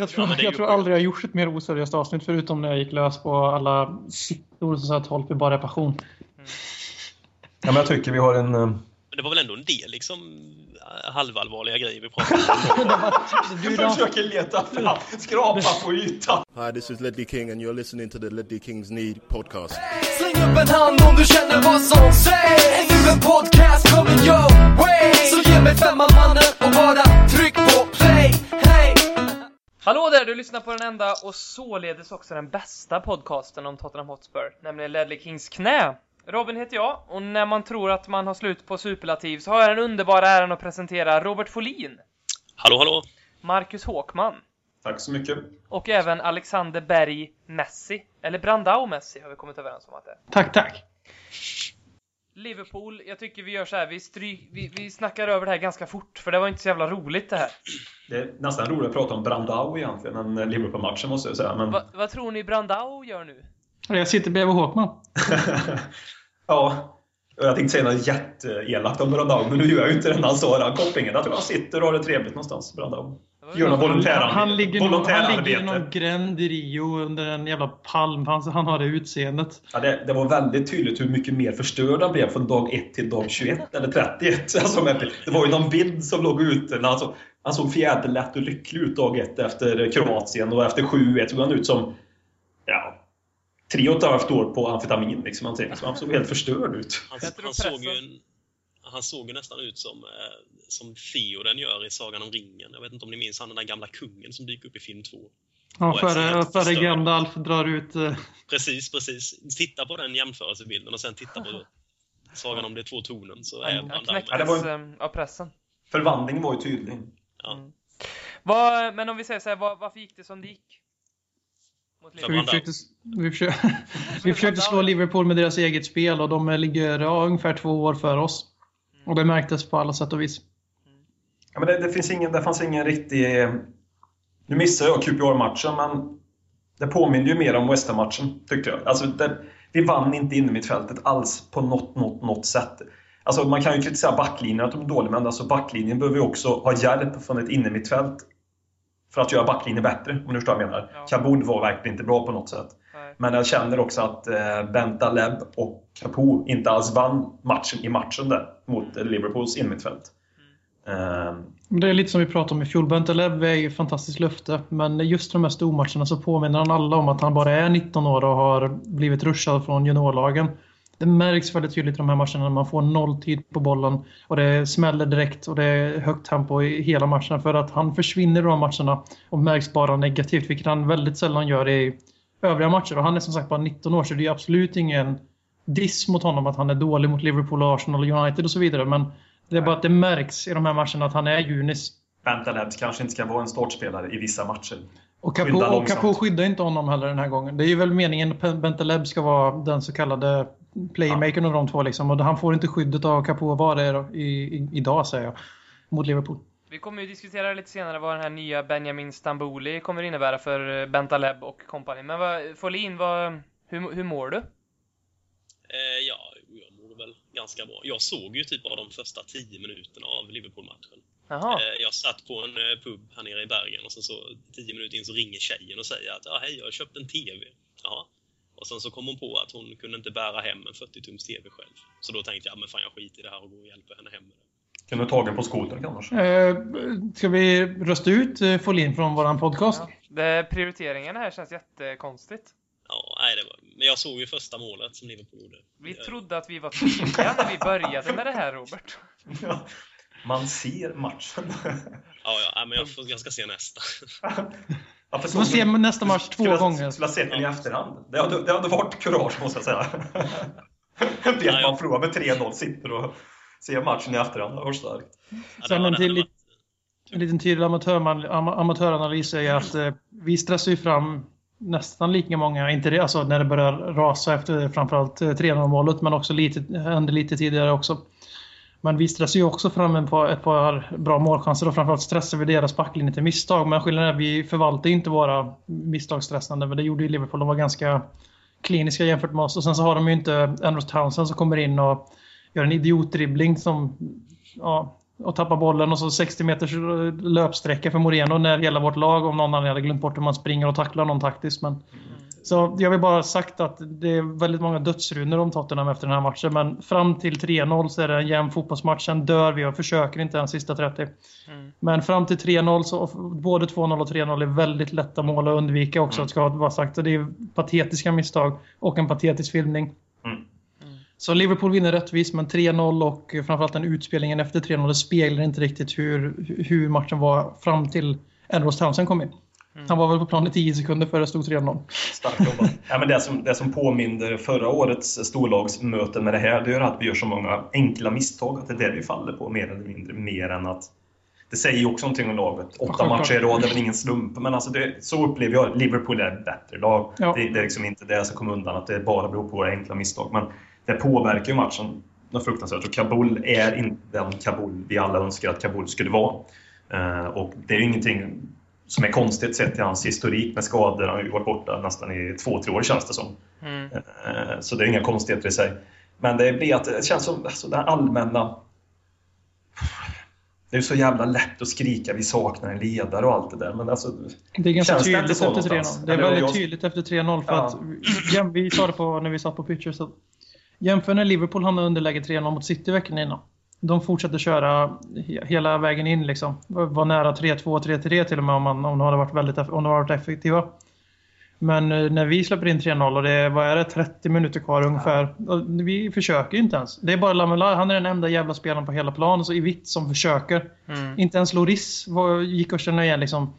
Jag tror, ja, jag tror aldrig jag gjort ett mer oseriöst avsnitt förutom när jag gick lös på alla siffror som sa att Holtby bara är passion. Mm. Ja, men jag tycker vi har en... Eh, men det var väl ändå en del liksom halvallvarliga grejer vi pratade om. du försöker leta fram, skrapa på ytan. Hi, this is Ledley King and you're listening to the Ledley Kings Need podcast. Släng upp en hand om du känner vad som sägs. Nu en podcast coming your way. Så ge mig femman mannen och bara tryck på play. Hallå där, du lyssnar på den enda och således också den bästa podcasten om Tottenham Hotspur, nämligen Ledley Kings knä. Robin heter jag och när man tror att man har slut på superlativ så har jag den underbara äran att presentera Robert Folin. Hallå, hallå! Marcus Håkman. Tack så mycket. Och även Alexander Berg Messi. Eller Brandao Messi har vi kommit överens om att det är. Tack, tack. Liverpool, jag tycker vi gör så här, vi, stry, vi, vi snackar över det här ganska fort, för det var inte så jävla roligt det här. Det är nästan roligt att prata om Brandao egentligen, än Liverpool-matchen måste jag säga. Men... Va, vad tror ni Brandao gör nu? Jag sitter bredvid Håkman. ja, jag tänkte säga något jätteelakt om Brandao, men nu gör jag ju inte den här såra kopplingen. Jag tror han sitter och har det trevligt någonstans, Brandao. Gör något volontärarbete. Han, ligger han ligger i någon gränd i Rio under en jävla palm. Han, han har det utseendet. Ja, det, det, var väldigt tydligt hur mycket mer förstörd han blev från dag 1 till dag 21 eller 31. Alltså, det var ju någon bild som låg ute. När han, så, han såg fjäderlätt och lycklig ut dag 1 efter Kroatien och efter 7-1 såg han ut som ja, tre och ett halvt år på amfetamin. Liksom, han, han såg helt förstörd ut. Han, han såg ju en, han såg ju nästan ut som, eh, som Theoden gör i Sagan om ringen. Jag vet inte om ni minns han den där gamla kungen som dyker upp i film 2. Ja, före, före Gandalf drar ut... Uh... Precis, precis. Titta på den jämförelsebilden och sen titta på Sagan om de två tornen så är han det var... Eh, av pressen. Förvandlingen var ju tydlig. Ja. Mm. Var, men om vi säger så här, var, varför gick det som det gick? Vi försökte, vi, försökte, vi försökte slå Liverpool med deras eget spel och de ligger ja, ungefär två år för oss. Och det märktes på alla sätt och vis. Ja, men det, det, finns ingen, det fanns ingen riktig... Nu missade jag QPR-matchen, men det påminner ju mer om West matchen tyckte jag. Alltså, det, vi vann inte inne mitt fältet alls på något, något, något sätt. Alltså, man kan ju kritisera backlinjen, att de är dåliga, men alltså, backlinjen behöver ju också ha hjälp från ett inne mitt fält för att göra backlinjen bättre, om du förstår vad jag menar. Ja. Kabud var verkligen inte bra på något sätt. Men jag känner också att eh, Bentaleb och Capo inte alls vann matchen i matchen där mot Liverpools innermittfält. Mm. Uh, det är lite som vi pratade om i fjol. Bentaleb är ju fantastiskt löfte, men just de här stormatcherna så påminner han alla om att han bara är 19 år och har blivit rushad från juniorlagen. Det märks väldigt tydligt i de här matcherna när man får noll tid på bollen och det smäller direkt och det är högt tempo i hela matcherna för att han försvinner i de matcherna och märks bara negativt, vilket han väldigt sällan gör i övriga matcher. Och han är som sagt bara 19 år så det är absolut ingen diss mot honom att han är dålig mot Liverpool, Arsenal, United och så vidare. Men det är bara att det märks i de här matcherna att han är junis. Bentaleb kanske inte ska vara en startspelare i vissa matcher. Och Capo, och Capo skyddar inte honom heller den här gången. Det är ju väl meningen att Bentaleb ska vara den så kallade playmakern ja. av de två. Liksom. Och han får inte skyddet av Capo det är i, i, idag säger jag. Mot Liverpool. Vi kommer ju diskutera lite senare vad den här nya Benjamin Stambouli kommer innebära för Bentaleb och kompani. Men vad, Folin, vad, hur, hur mår du? Eh, ja, jag mår väl ganska bra. Jag såg ju typ av de första tio minuterna av Liverpool-matchen. Eh, jag satt på en eh, pub här nere i Bergen och sen så tio minuter in så ringer tjejen och säger att ja, hej, jag har köpt en TV. Jaha. Och sen så kom hon på att hon kunde inte bära hem en 40-tums TV själv. Så då tänkte jag, men fan jag skiter i det här och går och hjälper henne hem med det. Kan du ta den på skotern kanske? Eh, ska vi rösta ut eh, Folin från våran podcast? Ja. Det, prioriteringen här känns jättekonstigt. Ja, nej, det var, men jag såg ju första målet som Liverpool gjorde. Vi trodde att vi var tydliga när vi började med det här, Robert. Ja, man ser matchen. ja, ja, men jag, får, jag ska se nästa. Ja, för så, se nästa match två skulle, gånger. Skulle ha sett den i efterhand. Det hade, det hade varit kurage, måste jag säga. Vet man förlorar med 3-0, sitter och ser matchen i efterhand. Det var starkt. Sen en, till, en liten tydlig amatör, amatöranalys är att eh, vi stressar ju fram nästan lika många, inte det, alltså när det börjar rasa efter framförallt 3-0-målet, eh, men också lite, hände lite tidigare också. Men vi stressar ju också fram ett par, ett par bra målchanser och framförallt stressar vi deras backlinje till misstag. Men skillnaden är att vi förvaltar inte våra misstagsstressande, men det gjorde ju Liverpool. De var ganska kliniska jämfört med oss. Och sen så har de ju inte Andrews Townsend som kommer in och gör en idiotdribbling som... Ja, och tappar bollen och så 60 meters löpsträcka för Moreno när hela vårt lag, om någon annan hade glömt bort hur man springer och tacklar någon taktiskt. Men... Mm. Så jag vill bara sagt att det är väldigt många dödsrunor om Tottenham efter den här matchen. Men fram till 3-0 så är det en jämn fotbollsmatch. Sen dör vi och försöker inte ens sista 30. Mm. Men fram till 3-0 så både 2-0 och 3-0 är väldigt lätta mål att undvika också. Mm. Ska vara sagt. det är patetiska misstag och en patetisk filmning. Så Liverpool vinner rättvist, men 3-0 och framförallt den utspelningen efter 3-0 speglar inte riktigt hur, hur matchen var fram till Edwards Townsend kom in. Mm. Han var väl på plan i 10 sekunder före det stod 3-0. Starkt jobbat. ja, men det, som, det som påminner förra årets storlagsmöte med det här, det är att vi gör så många enkla misstag. Att det är det vi faller på mer eller mindre. Mer än att det säger ju också någonting om laget. Åtta ja, matcher i rad är väl ingen slump, men alltså det, så upplever jag Liverpool är ett bättre lag. Ja. Det, det, är liksom inte det som kommer undan, att det bara beror på våra enkla misstag. Men det påverkar ju matchen något fruktansvärt. Och Kabul är inte den Kabul vi alla önskar att Kabul skulle vara. Uh, och det är ju ingenting som är konstigt sett till hans historik med skador. Han har ju varit borta nästan i två, tre år känns det som. Mm. Uh, så det är inga konstigheter i sig. Men det blir att det känns som alltså, det allmänna det är så jävla lätt att skrika vi saknar en ledare och allt det där. Men alltså, det är ganska tydligt efter 3-0. Det är väldigt jag... tydligt efter 3-0. För ja. att, vi sa det på, när vi satt på pitcher. Jämför när Liverpool hamnade underläge 3-0 mot City veckan innan. De fortsatte köra hela vägen in. Liksom. Var nära 3-2, 3-3 till och med om, man, om de hade varit, väldigt, om de varit effektiva. Men eh, när vi släpper in 3-0 och det är, vad är det, 30 minuter kvar ungefär. Vi försöker inte ens. Det är bara Lamela, han är den enda jävla spelaren på hela planen så i vitt som försöker. Mm. Inte ens Loris var, gick att känna igen liksom.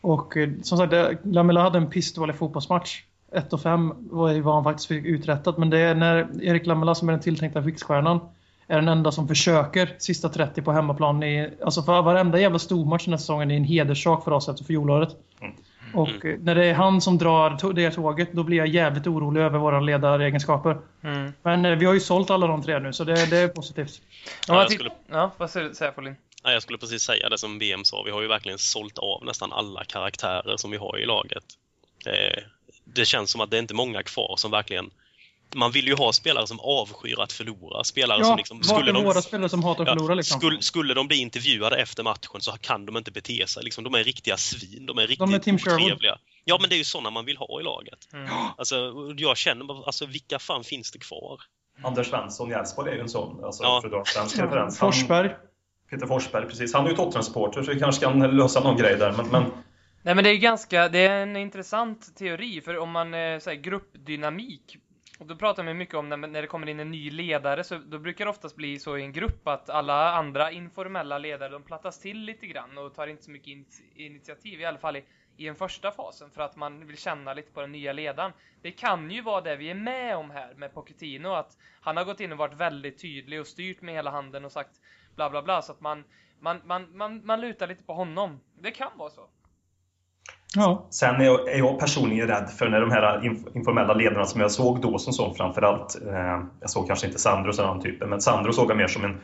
Och eh, som sagt, Lamela hade en pissdålig fotbollsmatch. 1 och 5 var vad han faktiskt fick uträttat. Men det är när Erik Lamela som är den tilltänkta fixstjärnan är den enda som försöker sista 30 på hemmaplan. I, alltså för varenda jävla stormatch den här säsongen är en hederssak för oss efter fjolåret. Mm. Och mm. när det är han som drar det tåget, då blir jag jävligt orolig över våra ledaregenskaper. Mm. Men eh, vi har ju sålt alla de tre nu, så det, det är positivt. Ja, jag skulle... ja vad säger Folin? Ja, jag skulle precis säga det som VM sa. Vi har ju verkligen sålt av nästan alla karaktärer som vi har i laget. Det, det känns som att det är inte många kvar som verkligen man vill ju ha spelare som avskyr att förlora. Spelare ja, som liksom, skulle de, våra spelare som hatar att förlora. Liksom. Skulle, skulle de bli intervjuade efter matchen så kan de inte bete sig. Liksom, de är riktiga svin. De är riktigt de är otrevliga. Ja, men det är ju sådana man vill ha i laget. Mm. Alltså, jag känner alltså vilka fan finns det kvar? Anders Svensson i Elfsborg är ju en sån. Alltså, ja. för svensk referens. Forsberg. Peter Forsberg, precis. Han är ju Tottenham-supporter så vi kanske kan lösa någon grej där. Men, men... Nej men det är ganska, det är en intressant teori för om man, eh, säger gruppdynamik och då pratar man mycket om när, när det kommer in en ny ledare, så då brukar det oftast bli så i en grupp att alla andra informella ledare, de plattas till lite grann och tar inte så mycket in, initiativ, i alla fall i, i den första fasen, för att man vill känna lite på den nya ledaren. Det kan ju vara det vi är med om här med Pochettino, att han har gått in och varit väldigt tydlig och styrt med hela handen och sagt bla bla bla, så att man, man, man, man, man lutar lite på honom. Det kan vara så. Ja. Sen är jag, är jag, personligen rädd för när de här informella ledarna som jag såg då som såg framförallt, eh, jag såg kanske inte Sandro och den typen, men Sandro såg jag mer som en,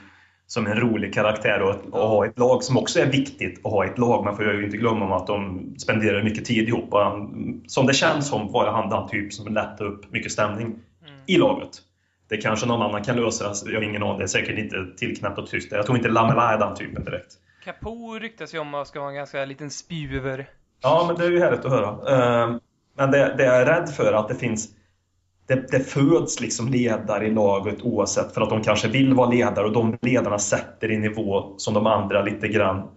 som en rolig karaktär och, att, ha ett lag som också är viktigt att ha ett lag. Man får ju inte glömma att de spenderar mycket tid ihop. Och han, som det känns som var han den typ som lättar upp mycket stämning mm. i laget. Det kanske någon annan kan lösa, jag har ingen aning. Det är säkert inte tillknäppt och tyst. Jag tror inte Lamela är den typen direkt. Capo ryktas ju om att ska vara en ganska liten spjuver. Ja, men det är ju härligt att höra. Ehm, men det, det jag är rädd för är att det finns det, det föds liksom ledare i laget oavsett för att de kanske vill vara ledare och de ledarna sätter i nivå som de andra lite grann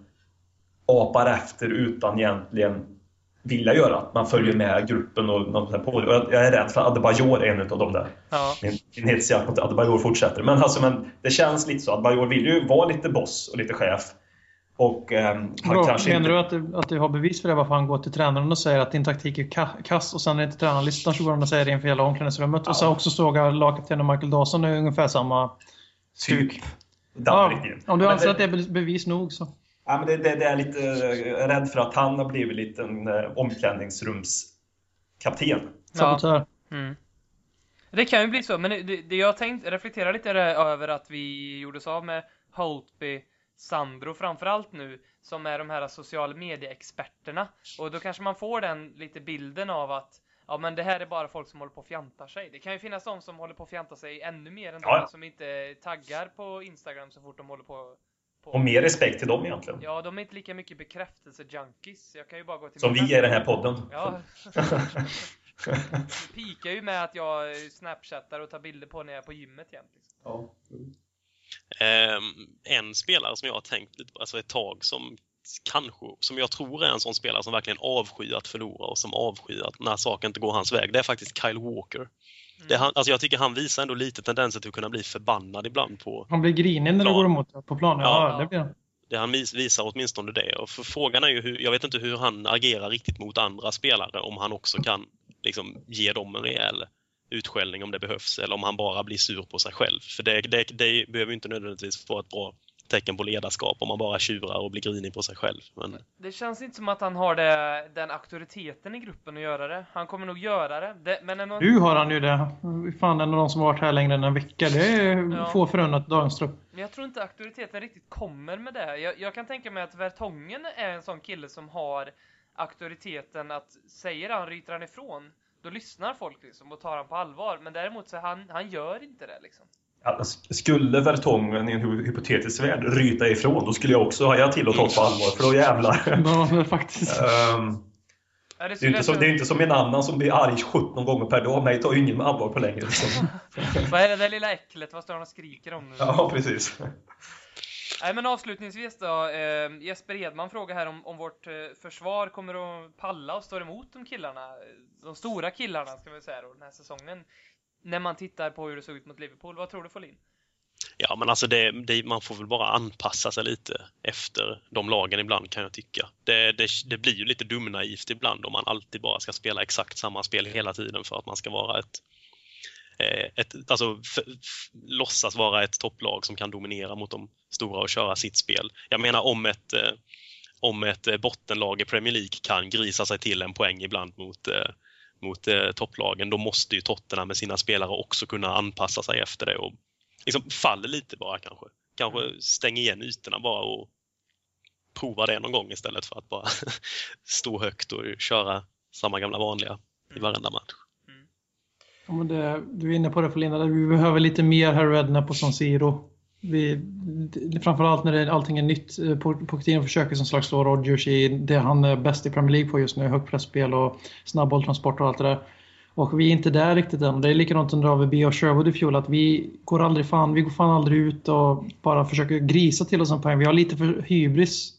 apar efter utan egentligen vilja göra. Man följer med gruppen och, och jag är rädd för att Adebayor är en av dem där. Ja. Min, min hetsjakt mot Adebayor fortsätter. Men, alltså, men det känns lite så. Adebayor vill ju vara lite boss och lite chef. Och, eh, Bra, kanske menar inte... du att, du att du har bevis för det? Varför han går till tränaren och säger att din taktik är kass och sen är det inte tränaren listan så går han och säger det inför hela omklädningsrummet. Ja. Och så också såg lagkaptenen Michael Dawson är ungefär samma stuk. Typ. Ja, om du anser det... att det är bevis nog så. Ja, men det, det, det är lite äh, rädd för att han har blivit lite en äh, omklädningsrumskapten. Sabotör. Ja. Mm. Det kan ju bli så, men det, det jag tänkt reflektera lite över att vi gjorde oss av med Holtby Sandro framförallt nu, som är de här social medieexperterna. Och då kanske man får den lite bilden av att ja men det här är bara folk som håller på och fjantar sig. Det kan ju finnas de som håller på och fjantar sig ännu mer än ja. de som inte taggar på Instagram så fort de håller på på. Och mer respekt till dem egentligen. Ja, de är inte lika mycket bekräftelse-junkies. Jag kan ju bara gå till Som vi är i den här podden. Ja. Det pikar ju med att jag snapchattar och tar bilder på när jag är på gymmet jämt. Liksom. Ja. Um, en spelare som jag har tänkt lite på, alltså ett tag som kanske, som jag tror är en sån spelare som verkligen avskyr att förlora och som avskyr att när saker inte går hans väg, det är faktiskt Kyle Walker. Mm. Det han, alltså jag tycker han visar ändå lite tendenser till att kunna bli förbannad ibland på Han blir grinig när det går emot på planen. Ja, ja, det blir han. Det han visar åtminstone det. Och för frågan är ju hur, jag vet inte hur han agerar riktigt mot andra spelare, om han också kan liksom ge dem en rejäl utskällning om det behövs eller om han bara blir sur på sig själv. För det, det, det behöver inte nödvändigtvis vara ett bra tecken på ledarskap om man bara tjurar och blir grinig på sig själv. Men... Det känns inte som att han har det, den auktoriteten i gruppen att göra det. Han kommer nog göra det. det men någon... Nu har han ju det. Fan, en av de som varit här längre än en vecka. Det är ja. få förunnat dagens trupp. Men jag tror inte auktoriteten riktigt kommer med det. Jag, jag kan tänka mig att Vertongen är en sån kille som har auktoriteten att säger han ryter han ifrån då lyssnar folk liksom och tar han på allvar. Men däremot så han, han gör inte det liksom. Skulle Vertongen i en hypotetisk värld ryta ifrån, då skulle jag också haja till och ta på allvar, för då jävlar. Ja, faktiskt. um, ja, det, det, är inte som, det är inte som en annan som blir arg 17 gånger per dag. Mig tar ju ingen allvar på längre. Liksom. Vad är det där lilla äcklet? Vad står han och skriker om nu? Ja, precis. Nej, men avslutningsvis då. Eh, Jesper Edman frågar här om, om vårt eh, försvar kommer att palla och stå emot de killarna. De stora killarna, ska vi säga då, den här säsongen när man tittar på hur det såg ut mot Liverpool. Vad tror du Folin? Ja, men alltså det, det, man får väl bara anpassa sig lite efter de lagen ibland kan jag tycka. Det, det, det blir ju lite dumnaivt ibland om man alltid bara ska spela exakt samma spel hela tiden för att man ska vara ett, Eh, ett alltså låtsas vara ett topplag som kan dominera mot de stora och köra sitt spel. Jag menar om ett eh, om ett eh, bottenlag i Premier League kan grisa sig till en poäng ibland mot eh, mot eh, topplagen, då måste ju Tottenham med sina spelare också kunna anpassa sig efter det och liksom faller lite bara kanske. Kanske mm. stäng igen ytorna bara och prova det någon gång istället för att bara stå högt och köra samma gamla vanliga i varenda match. Ja, det, du är inne på det Linda, vi behöver lite mer här rednap på San Siro vi, framförallt när det, allting är nytt. Eh, Pochettino försöker som slags slå Rodgers i det han är bäst i Premier League på just nu. Högpressspel och snabbbolltransport och allt det där. Och vi är inte där riktigt än. Det är likadant under AVB och Sherwood i fjol att vi går aldrig fan, vi går fan aldrig ut och bara försöker grisa till oss en poäng. Vi har lite för hybris.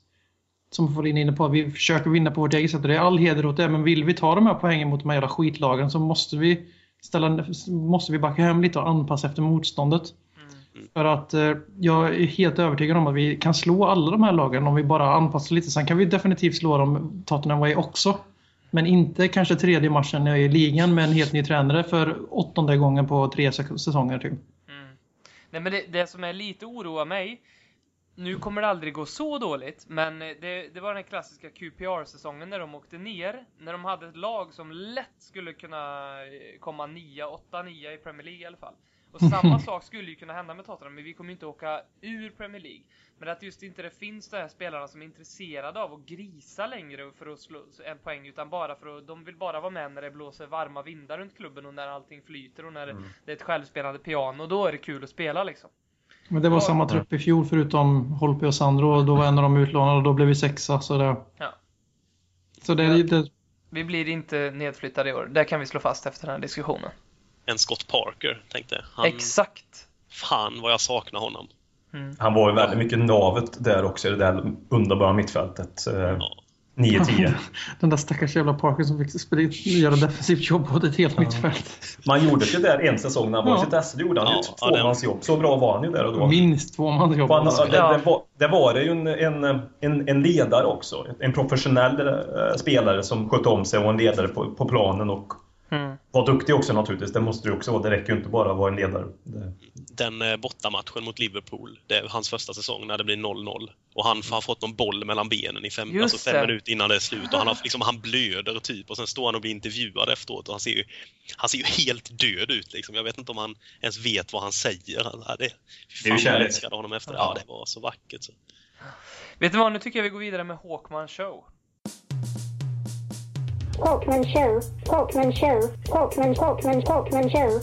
Som får in inne på. Vi försöker vinna på vårt eget sätt och det är all heder åt det. Men vill vi ta de här poängen mot de här jävla skitlagen så måste vi ställa, måste vi backa hem lite och anpassa efter motståndet. För att eh, jag är helt övertygad om att vi kan slå alla de här lagen om vi bara anpassar lite. Sen kan vi definitivt slå dem Tottenham Way också. Men inte kanske tredje matchen i ligan med en helt ny tränare för åttonde gången på tre säsonger. Typ. Mm. Nej, men det, det som är lite oroar mig nu kommer det aldrig gå så dåligt, men det, det var den klassiska QPR-säsongen när de åkte ner. När de hade ett lag som lätt skulle kunna komma 9, 8-9 i Premier League i alla fall. Och samma sak skulle ju kunna hända med Tottenham, men vi kommer inte åka ur Premier League. Men att just inte det finns de här spelarna som är intresserade av att grisa längre för att slå en poäng, utan bara för att de vill bara vara med när det blåser varma vindar runt klubben och när allting flyter och när mm. det är ett självspelande piano. Då är det kul att spela liksom. Men det var samma trupp i fjol förutom Holpe och Sandro och då var en av dem utlånade och då blev vi sexa. Så det, ja. så det, det... Vi blir inte nedflyttade i år. Det kan vi slå fast efter den här diskussionen en Scott Parker, tänkte han. Exakt. Fan vad jag saknar honom. Mm. Han var ju väldigt mycket navet där också i det där underbara mittfältet. Eh, ja. 9-10. Den där stackars jävla Parker som fick göra defensivt jobb på ett helt ja. mittfält. Man gjorde det där en säsong när han var i sitt gjorde han ja, ju ett tvåmansjobb. Så bra var han ju där och då. Minst tvåmansjobb. Han, det, det, var, det var det ju en, en, en, en ledare också. En professionell uh, spelare som skötte om sig och en ledare på, på planen och Mm. Var duktig också naturligtvis, det måste du också vara. Det räcker ju inte bara att vara en ledare. Det... Den eh, bortamatchen mot Liverpool, det är hans första säsong när det blir 0-0. Och han har fått någon boll mellan benen i fem, alltså fem minuter innan det är slut. Och han, har, liksom, han blöder typ och sen står han och blir intervjuad efteråt och han ser ju, han ser ju helt död ut. Liksom. Jag vet inte om han ens vet vad han säger. Ja, det, det är ju kärlek. honom efter Ja, det var så vackert. Så. Vet du vad, nu tycker jag vi går vidare med Hawkman Show. Talkman Show, Talkman Show, Talkman, Talkman, Talkman Show.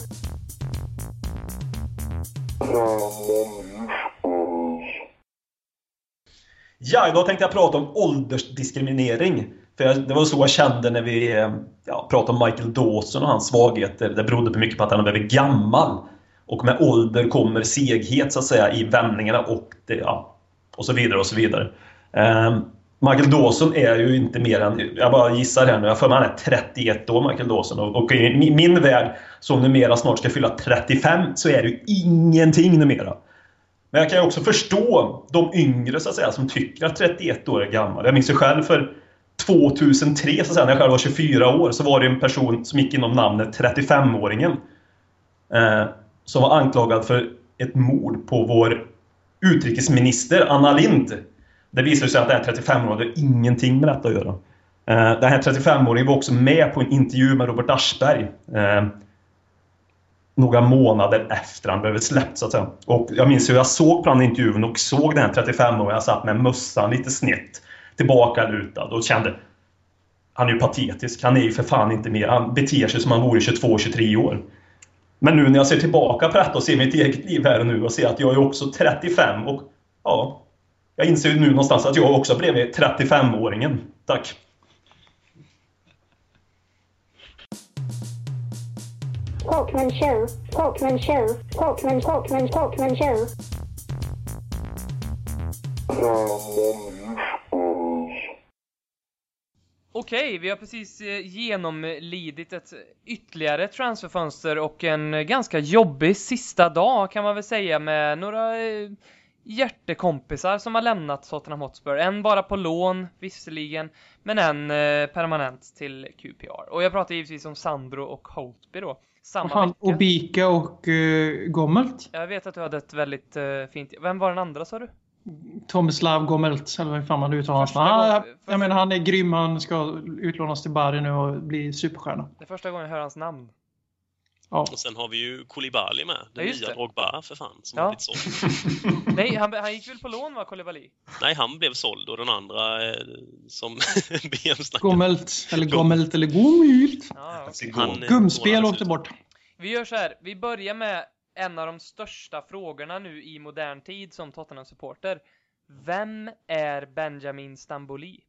Ja, idag tänkte jag prata om åldersdiskriminering. För det var så jag kände när vi eh, ja, pratade om Michael Dawson och hans svagheter. Det berodde mycket på att han blev gammal. Och med ålder kommer seghet så att säga i vändningarna och, det, ja, och så vidare och så vidare. Um, Michael Dawson är ju inte mer än, jag bara gissar här nu, jag för mig han är 31 år Michael Dawson och, och i min värld som numera snart ska fylla 35 så är det ju ingenting numera. Men jag kan ju också förstå de yngre så att säga som tycker att 31 år är gammal. Jag minns ju själv för 2003 så att säga, när jag själv var 24 år så var det en person som gick inom namnet 35-åringen. Eh, som var anklagad för ett mord på vår utrikesminister Anna Lind. Det visade sig att den här 35-åringen hade ingenting med detta att göra. Eh, den här 35-åringen var också med på en intervju med Robert Aschberg. Eh, några månader efter han blev släppt så att säga. Och jag minns hur jag såg på den intervjun och såg den här 35-åringen. Jag satt med mössan lite snett tillbaka lutad och kände han är ju patetisk. Han är ju för fan inte mer. Han beter sig som han vore 22-23 år. Men nu när jag ser tillbaka på detta och ser mitt eget liv här och nu och ser att jag är också 35 och ja, jag inser ju nu någonstans att jag också blev 35-åringen. Tack! Talkman show, Talkman show, Talkman, Talkman, Talkman show. Okej, vi har precis eh, genomlidit ett ytterligare transferfönster och en ganska jobbig sista dag kan man väl säga med några eh, hjärtekompisar som har lämnat Tottenham Hotspur. En bara på lån, visserligen, men en eh, permanent till QPR. Och jag pratar givetvis om Sandro och Holtby då. Samma Fan, vecka. Obika och uh, Gommelt. Jag vet att du hade ett väldigt uh, fint... Vem var den andra sa du? Tomislav Gommelt, eller vad fan man uttalar hans namn. första- Jag menar, han är grym. Han ska utlånas till Bari nu och bli superstjärna. Det är första gången jag hör hans namn. Ja. Och sen har vi ju Koulibaly med. Den Ja, nya det. Drogba för fan. Som Ja. har blivit såld. Nej, han, han gick väl på lån va, Koulibaly? Nej, han blev såld och den andra eh, som BM snackade Gommelt, eller Gommelt, eller Gommelt. Ja. Han, eh, Gumspel åkte bort. Vi gör så här, vi börjar med en av de största frågorna nu i modern tid som Tottenham-supporter. Vem är Benjamin Stamboli?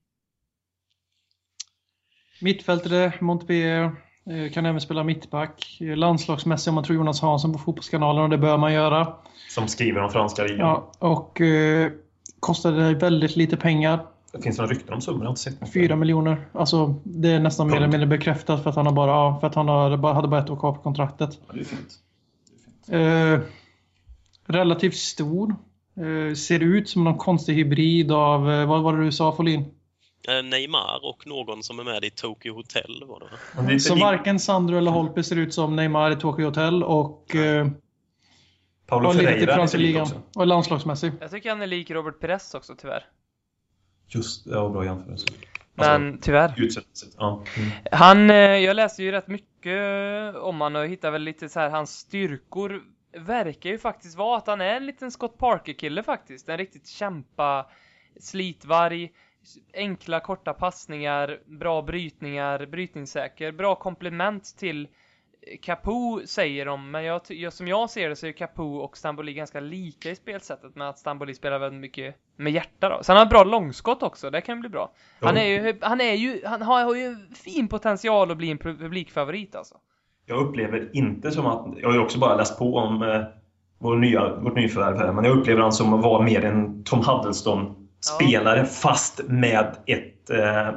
Mittfältare, Montpellier. Eh, Kan även spela mittback. Eh, Landslagsmässig om man tror Jonas Hansson på Fotbollskanalen och det bör man göra. Som skriver om franska ligan. Ja, och eh, kostade väldigt lite pengar. Det finns några rykten om summor, jag har inte sett. 4 miljoner. Alltså det är nästan mer eller mindre bekräftat för att han har bara, ja, för att han har, bara- hade bara ett år kvar på kontraktet. Ja, det är fint. Eh, relativt stor. Eh, ser ut som någon konstig hybrid av, eh, vad var det du sa Folin? Eh, Neymar och någon som är med i Tokyo Hotel var det det är Så varken Sandro eller Holpe ser ut som Neymar i Tokyo Hotel och, eh, Paolo Ferreira är lik också. Och landslagsmässig. Jag tycker han är lik Robert Perez också tyvärr. Just ja, bra jämförelse. Men tyvärr. Utsättningssätt. Ja. Mm. Han, eh, jag läste ju rätt mycket om han och hittade väl lite så här, hans styrkor verkar ju faktiskt vara att han är en liten Scott Parker-kille faktiskt. En riktigt kämpa, slitvarg, enkla korta passningar, bra brytningar, brytningssäker, bra komplement till Capo säger de, men jag, som jag ser det så är Capo och Stamboli ganska lika i spelsättet med att Stamboli spelar väldigt mycket med hjärta då. Han har bra långskott också, det kan bli bra. Han är ju, han är ju, han har, har ju fin potential att bli en pu- publikfavorit alltså. Jag upplever inte som att... Jag har ju också bara läst på om eh, vår nya, vårt nyförvärv här, men jag upplever han som att vara mer en Tom Huddleston-spelare fast med ett... Eh,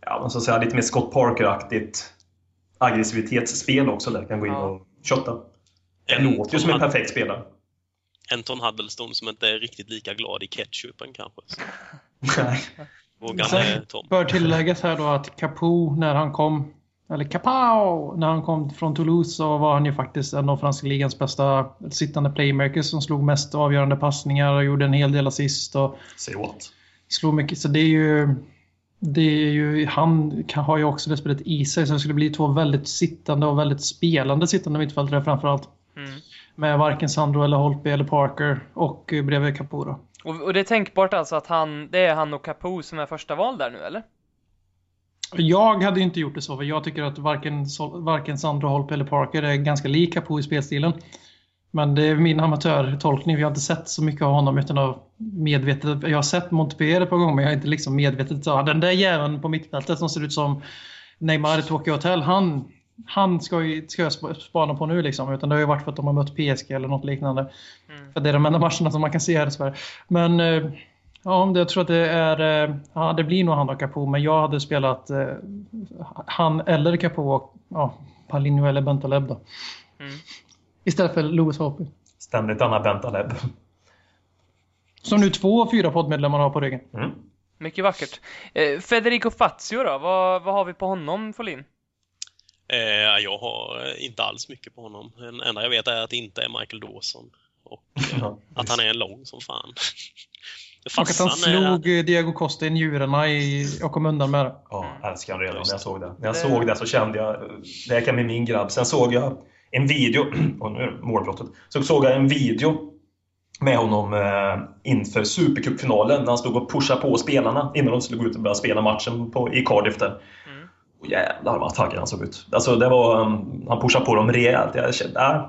ja, vad ska säga, lite mer Scott Parker-aktigt aggressivitetsspel också där kan gå in Ja. och shotta. Det En låter ju som en perfekt spelare. Anton Huddleston som inte är riktigt lika glad i ketchupen kanske. Nej. Vågar Tom. bör tilläggas här då att Capo när han kom, eller Capao, när han kom från Toulouse så var han ju faktiskt en av franska ligans bästa sittande playmakers som slog mest avgörande passningar och gjorde en hel del assist och Say what? slog mycket. Så det är ju, det är ju han kan, har ju också det spelet i sig så det skulle bli två väldigt sittande och väldigt spelande sittande mittfältare framförallt. Mm. Med varken Sandro eller Holtby eller Parker och bredvid Capo då. Och, och det är tänkbart alltså att han, det är han och Capo som är första val där nu eller? Jag hade inte gjort det så, för jag tycker att varken, varken Sandro Holp eller Parker är ganska lika på i spelstilen. Men det är min amatörtolkning. Vi har inte sett så mycket av honom utan av medvetet. Jag har sett Montpellier ett par gånger men jag har inte liksom medvetet sagt den där jäveln på mittfältet som ser ut som Neymar i Tokyo Hotel. Han, han ska, ju, ska jag spana på nu liksom. Utan det har ju varit för att de har mött PSG eller något liknande. Mm. För det är de enda matcherna som man kan se här i Sverige. Men eh, ja, jag tror att det är... Eh, ja, det blir nog han och Capo. Men jag hade spelat eh, han eller Capo och ja, Palinho eller Bentaleb då. Mm. Istället för Louis Hope. Ständigt Anna Bentaleb. Som nu två av fyra poddmedlemmar har på ryggen. Mm. Mycket vackert. Eh, Federico Fazio då? Vad, vad har vi på honom, Folin? Eh, jag har inte alls mycket på honom. Den enda jag vet är att det inte är Michael Dawson. Och eh, att han är lång som fan. Och att han slog är... Diego Costa i njurarna i, och kom undan med det. Ja, älskar han redan när jag såg det. När jag det... såg det så kände jag, det här kan bli min grabb. Sen såg jag en video, och nu är målbrottet, så såg jag en video med honom eh, inför Supercupfinalen när han stod och pushade på spelarna innan de skulle gå ut och börja spela matchen på, i Cardiff där. Mm. Och jävlar vad taggad han såg ut. Alltså det var, um, han pushade på dem rejält. Jag kände, äh,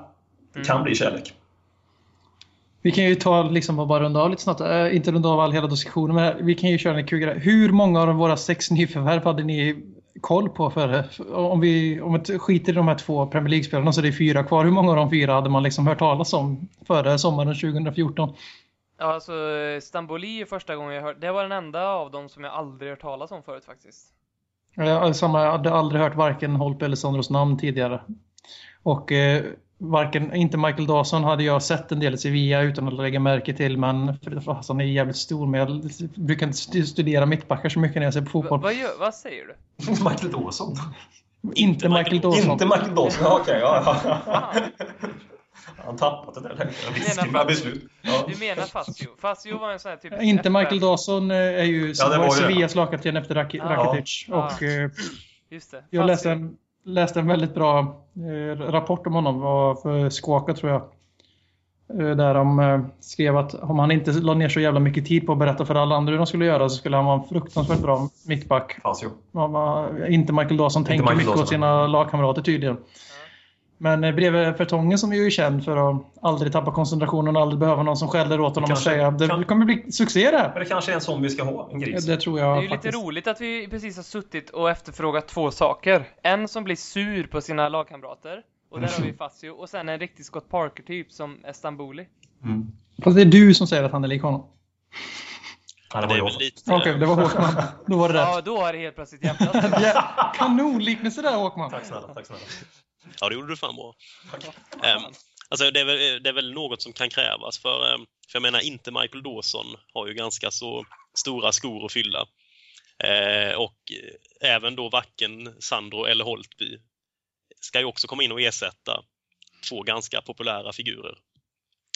det kan mm. bli kärlek. Vi kan ju ta liksom och bara runda av lite snabbt. Äh, inte runda av all hela diskussionen, men vi kan ju köra en kul Hur många av våra sex nyförvärv hade ni koll på före? Om vi, om vi skiter i de här två Premier League-spelarna så det är fyra kvar. Hur många av de fyra hade man liksom hört talas om före sommaren 2014? Ja, alltså Stamboli är första gången jag hört. Det var den enda av dem som jag aldrig hört talas om förut faktiskt. Jag, samma, jag hade aldrig hört varken Holpe eller Sandros namn tidigare. Och eh, varken, inte Michael Dawson hade jag sett en del i Sevilla utan att lägga märke till men för han är jävligt stor men jag brukar inte studera mittbackar så mycket när jag ser på fotboll. Va, vad, vad säger du? Michael Dawson? Inte Michael Dawson. Inte Michael Dawson, okej. Okay, ja. Han tappat det där beslut. Ja. Du menar Fazio? Fazio var en sån här typ... Inte Michael Dawson eh, är ju ja, Sevillas lagkapten efter Rakitic. Ja. Och, eh, Just det. Jag läste en läste en väldigt bra eh, rapport om honom för Skåka tror jag. Eh, där de eh, skrev att om han inte la ner så jävla mycket tid på att berätta för alla andra hur de skulle göra så skulle han vara en fruktansvärt bra mittback. Fasio. Inte Michael Dawson tänker mycket Dawson. åt sina lagkamrater tydligen. Men eh, bredvid Fertongen som ju är känd för att aldrig tappa koncentrationen och aldrig behöva någon som skäller åt honom kanske, och säga det kan, kommer bli succé det Men det kanske är en sån vi ska ha, en gris. Det tror jag Det är ju faktiskt. lite roligt att vi precis har suttit och efterfrågat två saker. En som blir sur på sina lagkamrater. Och där har vi Fazio. Och sen en riktig Scott Parker-typ som Estambuli. Mm. Fast det är du som säger att han är lik honom. Ja, det var ju lite... Okej, okay, det var Håkman. Då var det rätt. Ja, då har det helt plötsligt jämnat. Kanonliknelse där Håkman. Tack snälla, tack snälla. Ja, det gjorde du fan bra. Um, alltså, det är, väl, det är väl något som kan krävas för, um, för jag menar inte Michael Dawson har ju ganska så stora skor att fylla. Uh, och även då varken Sandro eller Holtby ska ju också komma in och ersätta två ganska populära figurer.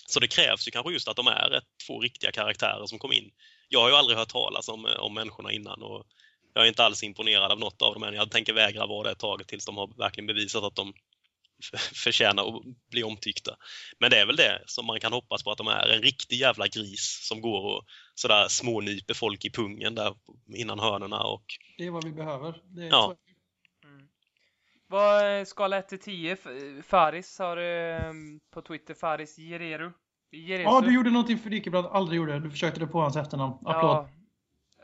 Så det krävs ju kanske just att de är ett, två riktiga karaktärer som kom in. Jag har ju aldrig hört talas om, om människorna innan och jag är inte alls imponerad av något av dem än. Jag tänker vägra vara det ett tag tills de har verkligen bevisat att de förtjänar att bli omtyckta. Men det är väl det som man kan hoppas på att de är. En riktig jävla gris som går och sådär smånyper folk i pungen där innan hörnerna och... Det är vad vi behöver. Det är ja. Mm. Vad skala 1 till 10? Faris har eh, på Twitter Faris Gereru. Ja, du gjorde någonting för Dikebrand aldrig gjorde. Du försökte det på hans efternamn. Applåd. Ja.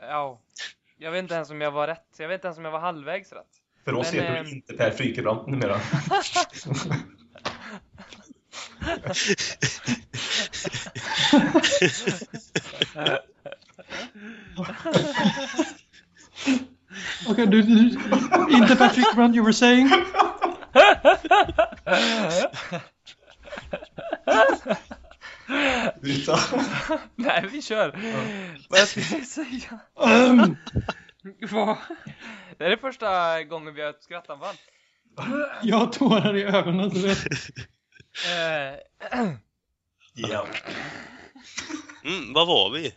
ja. Jag vet inte ens om jag var rätt. Jag vet inte ens om jag var halvvägs rätt. För oss Men, heter du äh... inte Per Frykebrant numera. Okej, okay, du, du, inte Per Frykebrant, you were saying? Byta. Nej, vi kör. Ja. Vad ska jag säga? Um. Det är det första gången vi har ett skrattanfall. Jag har tårar i ögonen, så vet eh. Ja. Mm, vad var vi?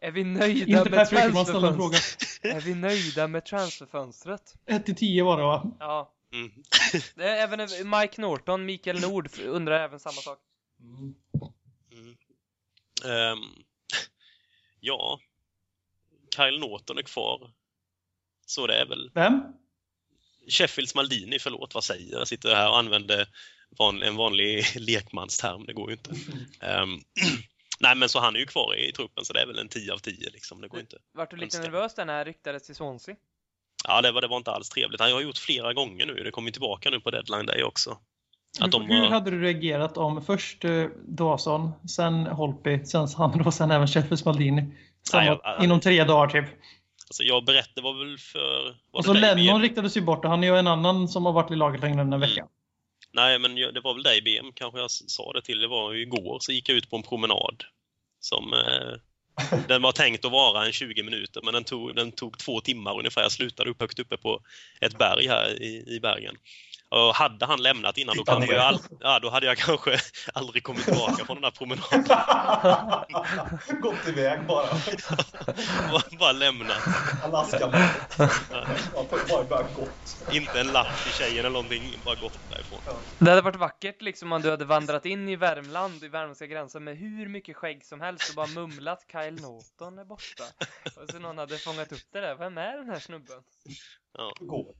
Är vi nöjda Inte med transferfönstret? Är vi nöjda med transferfönstret? 1 till 10 var det va? Ja. Mm. även Mike Norton, Mikael Nord undrar även samma sak. Mm. Um, ja, Kyle Norton är kvar. Så det är väl. Vem? Sheffields Maldini, förlåt, vad säger jag? Jag sitter här och använder van, en vanlig lekmansterm, det går ju inte. Um, nej, men så han är ju kvar i, i truppen, så det är väl en 10 av 10 liksom. Det går inte. Vart du lite nervös där när ryktades till Swansea? Ja, det var, det var inte alls trevligt. Han har gjort flera gånger nu. Det kommer tillbaka nu på deadline day också. Att de, Hur hade du reagerat om först eh, Dawson, sen Holpi, sen Sandro och sen även Sheffield Maldini? Samma, Nej, jag, inom tre dagar typ. Alltså jag berättade, var väl för... Var och så Lennon riktades ju bort och han är ju en annan som har varit i laget längre än en mm. vecka. Mm. Nej, men det var väl dig BM kanske jag sa det till. Det var ju igår så gick jag ut på en promenad. Som... Eh, den var tänkt att vara en 20 minuter men den tog, den tog två timmar ungefär. Jag slutade upp högt uppe på ett berg här i, i Bergen. Och hade han lämnat innan då, kanske jag all, ja, då hade jag kanske aldrig kommit tillbaka från den här promenaden. Gått iväg bara. bara, bara lämnat. Alaska bara, bara gått. Inte en lapp till tjejen eller någonting, bara gått därifrån. Det hade varit vackert liksom om du hade vandrat in i Värmland, i värmländska gränsen med hur mycket skägg som helst och bara mumlat Kyle Norton är borta. Och så någon hade fångat upp det där. Vem är den här snubben? Ja. Går.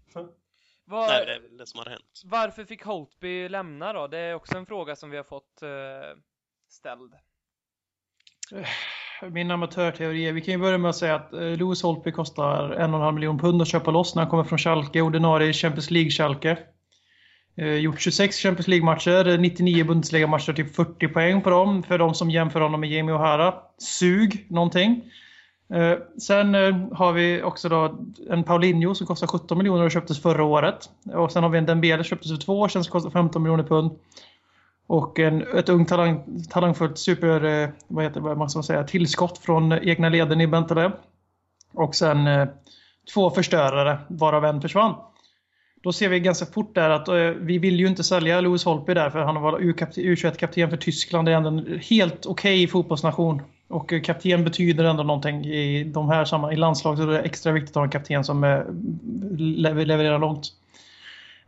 Var, Nej, det är väl det som hade hänt. Varför fick Holtby lämna då? Det är också en fråga som vi har fått uh, ställd. Min amatörteori vi kan ju börja med att säga att uh, Lewis Holtby kostar en och en halv miljon pund att köpa loss när han kommer från Schalke, ordinarie Champions League-Schalke. Gjort 26 Champions League-matcher, 99 Bundesliga-matcher, typ 40 poäng på dem. För de som jämför honom med Jamie O'Hara. Sug någonting. Eh, sen eh, har vi också då en Paulinho som kostar 17 miljoner och köptes förra året. Och sen har vi en Dembele som köptes för två år sedan som kostar 15 miljoner pund. Och en, ett ungt talang, talangfullt super, eh, vad heter vad man ska säga, tillskott från egna leden i Bentaleb. Och sen eh, två förstörare varav en försvann. Då ser vi ganska fort där att eh, vi vill ju inte sälja Louis Holtby där för han var U21-kapten för Tyskland. Det är ändå en helt okej okay fotbollsnation. Och eh, kapten betyder ändå någonting i de här samma, i landslaget. är det extra viktigt att ha en kapten som eh, levererar långt.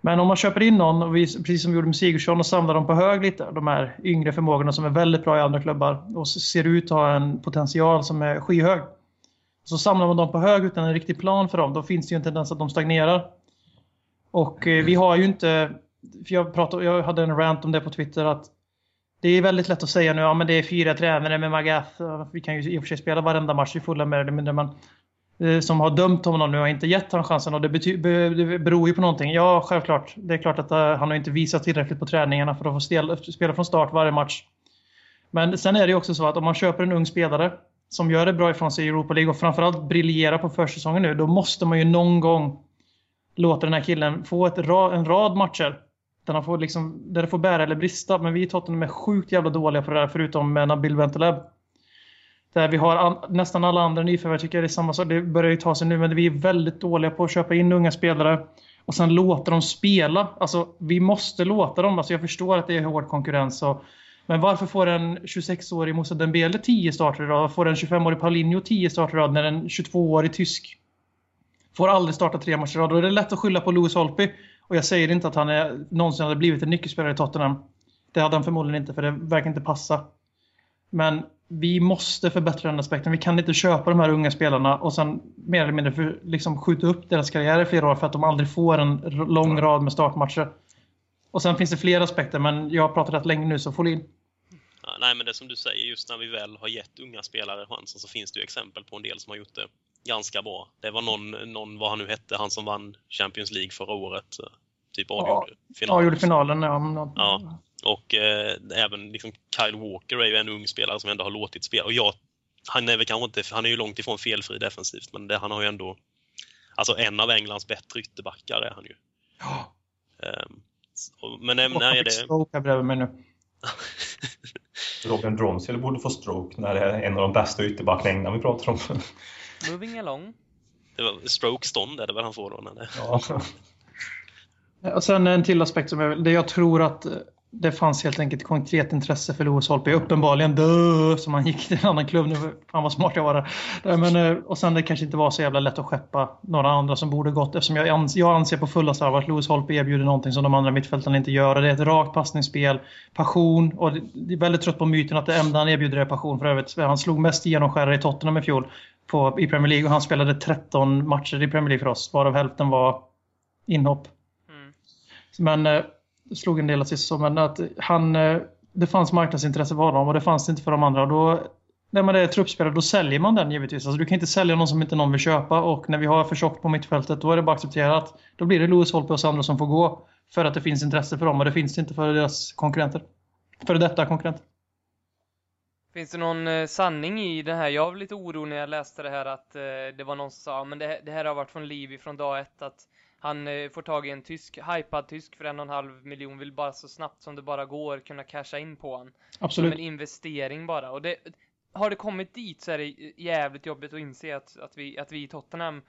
Men om man köper in någon, och vi, precis som vi gjorde med Sigurdsson, och samlar dem på hög lite, de här yngre förmågorna som är väldigt bra i andra klubbar och ser ut att ha en potential som är skyhög. Så samlar man dem på hög utan en riktig plan för dem, då finns det ju en tendens att de stagnerar. Och eh, vi har ju inte, för jag, pratade, jag hade en rant om det på Twitter, att det är väldigt lätt att säga nu, ja men det är fyra tränare med Magath. Vi kan ju i och för sig spela varenda match i fulla med det. men man eh, som har dömt honom nu och inte gett honom chansen och det, det beror ju på någonting. Ja, självklart. Det är klart att uh, han har inte visat tillräckligt på träningarna för att få spela, spela från start varje match. Men sen är det ju också så att om man köper en ung spelare som gör det bra ifrån sig i Europa League och framförallt briljerar på försäsongen nu, då måste man ju någon gång låta den här killen få ett ra en rad matcher där, han får liksom, där det får bära eller brista. Men vi i Tottenham är sjukt jävla dåliga på det där förutom med Nabil Bentaleb. Där vi har an, nästan alla andra nyförvärv tycker jag det är samma sak. Det börjar ju ta sig nu men vi är väldigt dåliga på att köpa in unga spelare och sen låta dem spela. Alltså vi måste låta dem. Alltså jag förstår att det är hård konkurrens och men varför får en 26-årig Moussa Dembele 10 starter idag? Varför får en 25-årig Paulinho 10 starter i rad när en 22-årig tysk får aldrig starta tre matcher i rad? Då är det lätt att skylla på Louis Holpi. Och jag säger inte att han är, någonsin hade blivit en nyckelspelare i Tottenham. Det hade han förmodligen inte, för det verkar inte passa. Men vi måste förbättra den aspekten. Vi kan inte köpa de här unga spelarna och sen mer eller mindre för, liksom skjuta upp deras karriär i flera år för att de aldrig får en lång rad med startmatcher. Och sen finns det fler aspekter, men jag har pratat rätt länge nu så får in. Ja, nej, men det som du säger, just när vi väl har gett unga spelare chansen så finns det ju exempel på en del som har gjort det ganska bra. Det var någon, någon vad han nu hette, han som vann Champions League förra året. Typ avgjorde ja, finalen. Avgjorde finalen, ja. ja. Och eh, även liksom Kyle Walker är ju en ung spelare som ändå har låtit spela. Och jag, han är väl kanske inte, han är ju långt ifrån felfri defensivt, men det, han har ju ändå Alltså en av Englands bättre ytterbackar är han ju. Ja. Um, men nej, nej, det... Stroke här bredvid mig nu. Robin Dronsfield borde få stroke när det är en av de bästa ytterbackarna vi pratar om. Moving along. Det var stroke stånd är det väl han får då? Ja. Och sen en till aspekt som jag, det jag tror att det fanns helt enkelt konkret intresse för Louis Holtby. Uppenbarligen dö, som han gick till en annan klubb. Nu, fan vad smart jag var där. Men, eh, och sen det kanske inte var så jävla lätt att skeppa några andra som borde gått. Eftersom jag, ans jag anser på fullaste allvar att Louis Holtby erbjuder någonting som de andra mittfältarna inte gör. Det är ett rakt passningsspel, passion och det är väldigt trött på myten att det enda han erbjuder är passion. För övrigt, han slog mest genomskärare i Tottenham i fjol på, i Premier League och han spelade 13 matcher i Premier League för oss. Varav hälften var inhopp. Mm. Men eh, slog en del assist så, men att han, eh, det fanns marknadsintresse för honom och det fanns det inte för de andra. Då, när man är truppspelare då säljer man den givetvis. Alltså, du kan inte sälja någon som inte någon vill köpa och när vi har för tjockt på mittfältet då är det bara accepterat. Då blir det Louis Holpe och Sandro som får gå för att det finns intresse för dem och det finns inte för deras konkurrenter. För detta konkurrenter. Finns det någon eh, sanning i det här? Jag var lite orolig när jag läste det här att eh, det var någon som sa men det, det här har varit från Livi från dag ett att han eh, får tag i en tysk, hypad tysk för en och en halv miljon, vill bara så snabbt som det bara går kunna casha in på han. Absolut. Som en investering bara. Och det, har det kommit dit så är det jävligt jobbigt att inse att, att, vi, att vi i Tottenham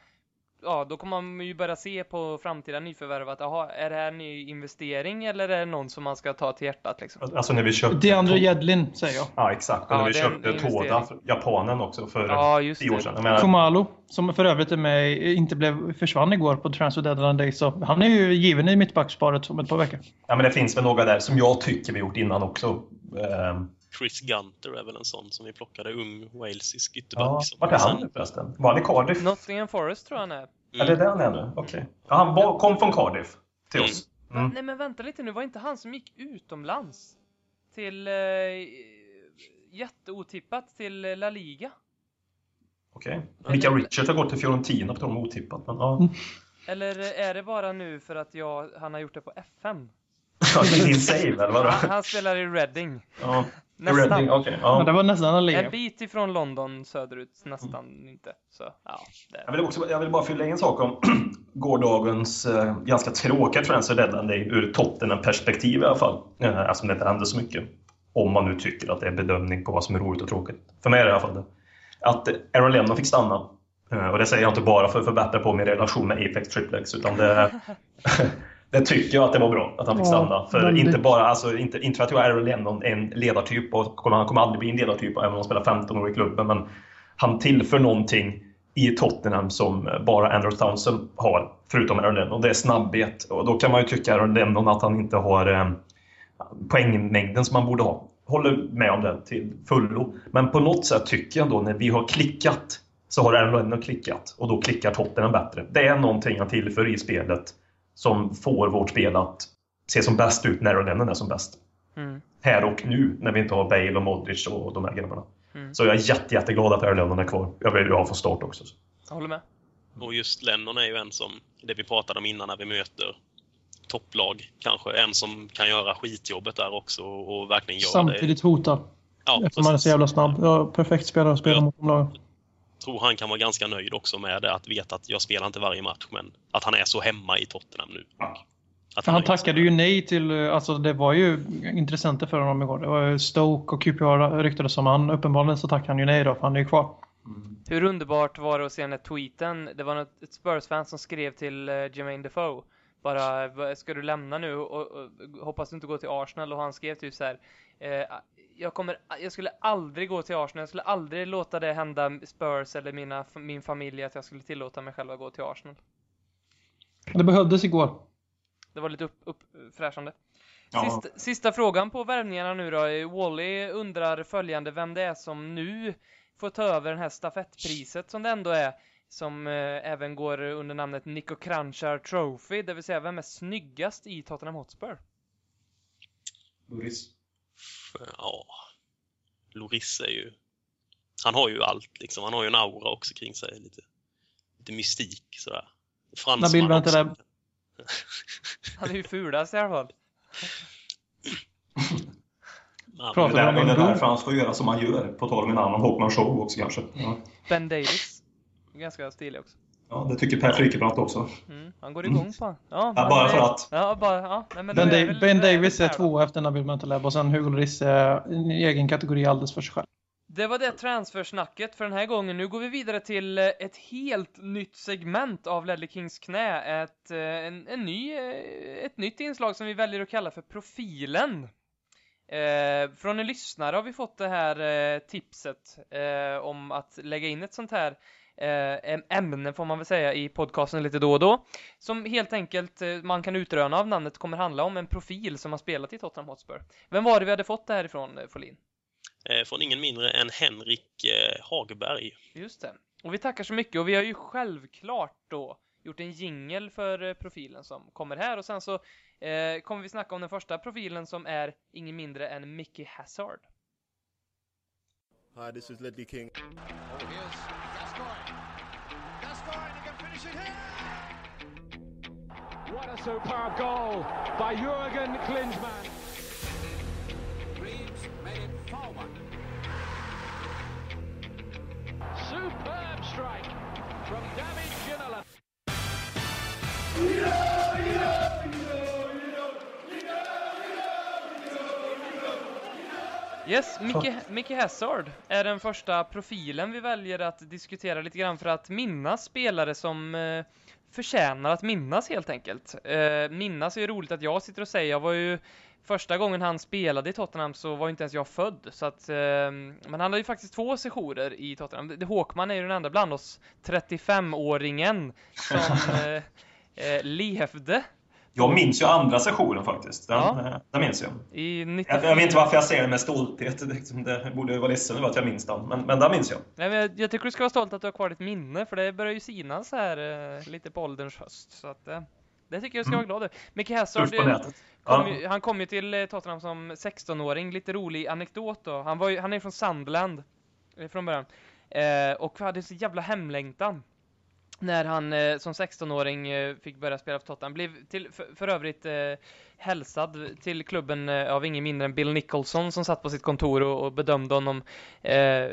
ja, då kommer man ju börja se på framtida nyförvärv att aha, är det här en ny investering eller är det någon som man ska ta till hjärtat liksom? Alltså när vi köpte... Det andra Jedlin säger jag. Ja, exakt. Ja, när vi köpte. Toda, japanen också, för Ja, just tio år sedan. Menar, Komalo, som för övrigt är med, inte blev, försvann igår på Transfer Deadline Day, så han är ju given i mittbacksparet om ett par veckor. ja, men det finns väl några där som jag tycker vi gjort innan också. Ehm, Chris Gunter är väl en sån som vi plockade, ung walesisk ytterback. ja, som vart är han nu förresten? Var han i Cardiff? Nottingham Forest tror jag han är. Är det där han är nu? Okej. Ja, han var, kom från Cardiff till oss. Mm. Nej men vänta lite nu, var inte han som gick utomlands? Till... Eh, jätteotippat till La Liga? Okej. Mikael Richards har gått till Fiorentina på tal om otippat. Men, ja. Eller är det bara nu för att jag, han har gjort det på FM? Ja, det är din save eller vadå? Han, han spelar i Reading. Ja. Nästan. Reading, okej. Men det ja. var nästan en. En bit ifrån London söderut, nästan inte. Så, ja. Jag vill, också, jag vill bara fylla i en sak om gårdagens eh, ganska tråkiga transfer deadline ur Tottenham-perspektiv i alla fall. Eh, alltså det inte hände så mycket. Om man nu tycker att det är bedömning på vad som är roligt och tråkigt. För mig är det i alla fall det. Att Aaron Lennon fick stanna. Eh, och det säger jag inte bara för att förbättra på min relation med Apex Triplex, utan det, det tycker jag att det var bra att han fick Ja, stanna. För väldigt. inte bara, alltså inte, inte för att jag är Lennon en ledartyp och kommer- han kommer aldrig bli en ledartyp även om han spelar 15 år i klubben. Men han tillför någonting i Tottenham som bara Andrew Townsend har, förutom Aaron Lennon. Det är snabbhet. Och då kan man ju tycka Aaron Lennon att han inte har eh, poängmängden som man borde ha. Håller med om det till fullo. Men på något sätt tycker jag ändå när vi har klickat så har Aaron Lennon klickat och då klickar Tottenham bättre. Det är någonting han tillför i spelet som får vårt spel att se som bäst ut när Lennon är som bäst. Mm. Här och nu när vi inte har Bale och Modric och de här grabbarna. Mm. Så jag är jätte, jätteglad att Lennon är kvar. Jag vill ju ha från start också. Jag håller med. Och just Lennon är ju en som, det vi pratade om innan när vi möter topplag kanske, en som kan göra skitjobbet där också och verkligen göra det. Samtidigt hotar. Ja, Eftersom han är så jävla snabb. Ja, perfekt spelare att spela Ja. mot de lagen. Tror han kan vara ganska nöjd också med det, att veta att jag spelar inte varje match, men att han är så hemma i Tottenham nu. Att För han är tackade ju nej till, alltså det var ju intressenter för honom igår. Det var Stoke och QPR ryktades som. Han, uppenbarligen så tackade han ju nej då, för han är ju kvar. Hur underbart var det att se den här tweeten? Det var något, ett Spurs-fan som skrev till uh, Jermaine Defoe. Bara, "Vad- ska du lämna nu och, och, och hoppas du inte går till Arsenal? Och han skrev typ så här. Eh, jag, kommer, jag skulle aldrig gå till Arsenal, jag skulle aldrig låta det hända Spurs eller mina, min familj att jag skulle tillåta mig själv att gå till Arsenal. Det behövdes igår. Det var lite upp, uppfräschande. Ja. Sista, sista frågan på värvningarna nu då. Wally undrar följande, vem det är som nu får ta över den här stafettpriset som det ändå är, som eh, även går under namnet Nico Kranjčar Trophy, det vill säga vem är snyggast i Tottenham Hotspur? Loris. Ja, Loris är ju... Han har ju allt liksom. Han har ju en aura också kring sig. Lite, lite mystik sådär. Fransman Nabil, vänta också. där. Han är ju fulast i alla fall. Pratar Det om det är därför han får göra som han gör. På tal om en annan Håkman Show också kanske. Ja. Ben Davis. Ganska stilig också. Ja, det tycker Per Frykebrant också. Mm, han går igång på han. Ja, Ja, men, bara eh, för att. Ja, bara, ja. Nej, men Ben, är väl- ben Davis är två efter Nabil Bentaleb och sen Hugo Lloris är en egen kategori alldeles för sig själv. Det var det transfersnacket för den här gången. Nu går vi vidare till eh, ett helt nytt segment av Ledley Kings knä. Ett, eh, en, en ny, eh, ett nytt inslag som vi väljer att kalla för Profilen. Eh, från en lyssnare har vi fått det här eh, tipset eh, om att lägga in ett sånt här eh, äm- ämne får man väl säga i podcasten lite då och då. Som helt enkelt eh, man kan utröna av namnet kommer handla om en profil som har spelat i Tottenham Hotspur. Vem var det vi hade fått det här ifrån, eh, Folin? Från ingen mindre än Henrik Hagberg. Just det. Och vi tackar så mycket och vi har ju självklart då gjort en jingel för eh, profilen som kommer här och sen så eh, kommer vi snacka om den första profilen som är ingen mindre än Mickey Hazard. Hi, this is Ledley King. Oh, here's Gascoigne. Gascoigne, he can finish it here! What a superb goal by Jurgen Klinsmann. Reeves made it forward. Superb strike from David. Yes, Mickey, Mickey Hazard är den första profilen vi väljer att diskutera lite grann för att minnas spelare som eh, förtjänar att minnas helt enkelt. Eh, minnas är ju roligt att jag sitter och säger, jag var ju första gången han spelade i Tottenham så var inte ens jag född. Så att, eh, men han hade ju faktiskt två sessioner i Tottenham. Det, Håkman är ju den enda bland oss 35-åringen som eh, eh, levde jag minns ju andra sessionen faktiskt. Den, ja. Eh, den minns jag. I 94... jag. Jag vet inte varför jag säger det med stolthet. Det, liksom, borde vara ledsen över att jag minns den. Men, men den minns jag. Nej, men jag. Jag tycker du ska vara stolt att du har kvar ditt minne. För det börjar ju sinas här eh, lite på ålderns höst. Så att, eh, det tycker jag ska mm. vara glad över. Micke Hazard, kom ja. ju, han kom ju till Tottenham som 16-åring. Lite rolig anekdot då. Han, var ju, han är från Sandland från början. Eh, och hade så jävla hemlängtan när han eh, som 16-åring eh, fick börja spela för Tottenham. Blev till, för, för övrigt eh, hälsad till klubben eh, av ingen mindre än Bill Nicholson som satt på sitt kontor och, och bedömde honom eh,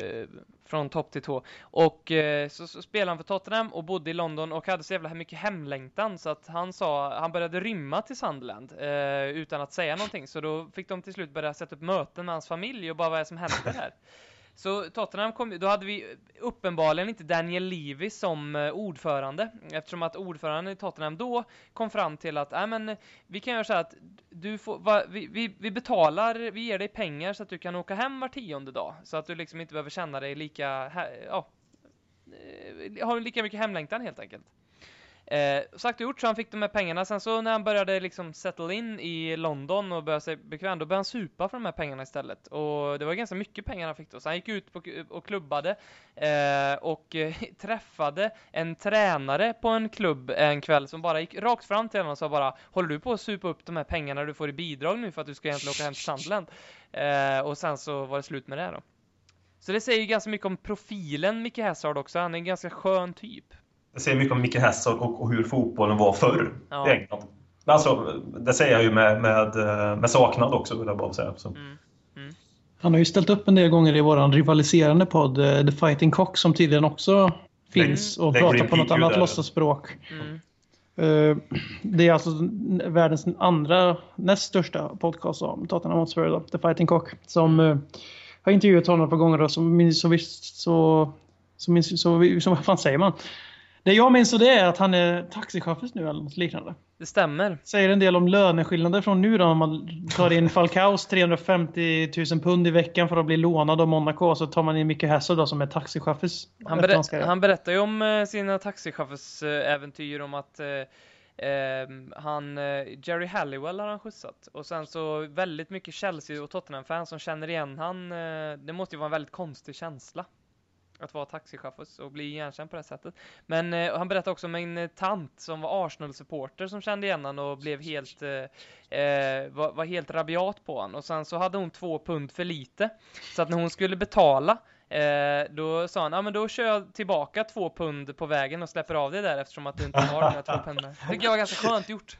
från topp till tå. Och eh, så, så, spelade han för Tottenham och bodde i London och hade så jävla mycket hemlängtan så att han sa, han började rymma till Sunderland eh, utan att säga någonting. Så då fick de till slut börja sätta upp möten med hans familj och bara vad är det som händer här. Så Tottenham kom, då hade vi uppenbarligen inte Daniel Levy som eh, ordförande eftersom att ordföranden i Tottenham då kom fram till att äh, men, vi kan göra så här att du får, va, vi, vi, vi, betalar, vi ger dig pengar så att du kan åka hem var tionde dag så att du liksom inte behöver känna dig lika, ja, eh, har lika mycket hemlängtan helt enkelt. Eh, sagt och gjort så han fick de här pengarna. Sen så när han började liksom settle in i London och började sig bekväm, då började han supa för de här pengarna istället. Och det var ganska mycket pengar han fick då. Så han gick ut på, och klubbade eh, och eh, träffade en tränare på en klubb en kväll som bara gick rakt fram till honom och sa bara Håller du på att supa upp de här pengarna du får i bidrag nu för att du ska egentligen åka hem till Sandland? Eh, och sen så var det slut med det då. Så det säger ju ganska mycket om profilen Micke Hazard också. Han är en ganska skön typ. Det säger mycket om Micke Hazard och, och hur fotbollen var förr ja. i England. Alltså, det säger jag ju med, med, med saknad också, vill jag bara säga. Mm. Mm. Han har ju ställt upp en del gånger i vår rivaliserande podd eh, The Fighting Cock som tydligen också finns och det pratar på något annat låtsasspråk. Mm. Uh, det är alltså världens andra, näst största podcast om Tottenham Hotspur, The Fighting Cock, som uh, har intervjuat honom ett par gånger och som minns så visst så, så, så, så vad fan säger man? Det jag minns det är att han är taxichaufför nu eller något liknande. Det stämmer. Säger en del om löneskillnader från nu då om man tar in Falcaos 350 000 pund i veckan för att bli lånad av Monaco så tar man in Micke Hessel då som är taxichaufför. Han, berät, han berättar ju om eh, sina taxichaufförsäventyr om att eh, ehm, han, eh, Jerry Halliwell har han skjutsat. Och sen så väldigt mycket Chelsea och Tottenham-fans som känner igen han. Eh, det måste ju vara en väldigt konstig känsla att vara taxichaufför och bli igenkänd på det sättet. Men eh, han berättade också om en eh, tant som var Arsenal-supporter som kände igen honom och blev helt, eh, eh, var, var, helt rabiat på honom. Och sen så hade hon två pund för lite. Så att när hon skulle betala Eh, då sa han, ja ah, men då kör jag tillbaka två pund på vägen och släpper av det där eftersom att du inte har de här två pundarna. Det tycker jag var ganska skönt gjort.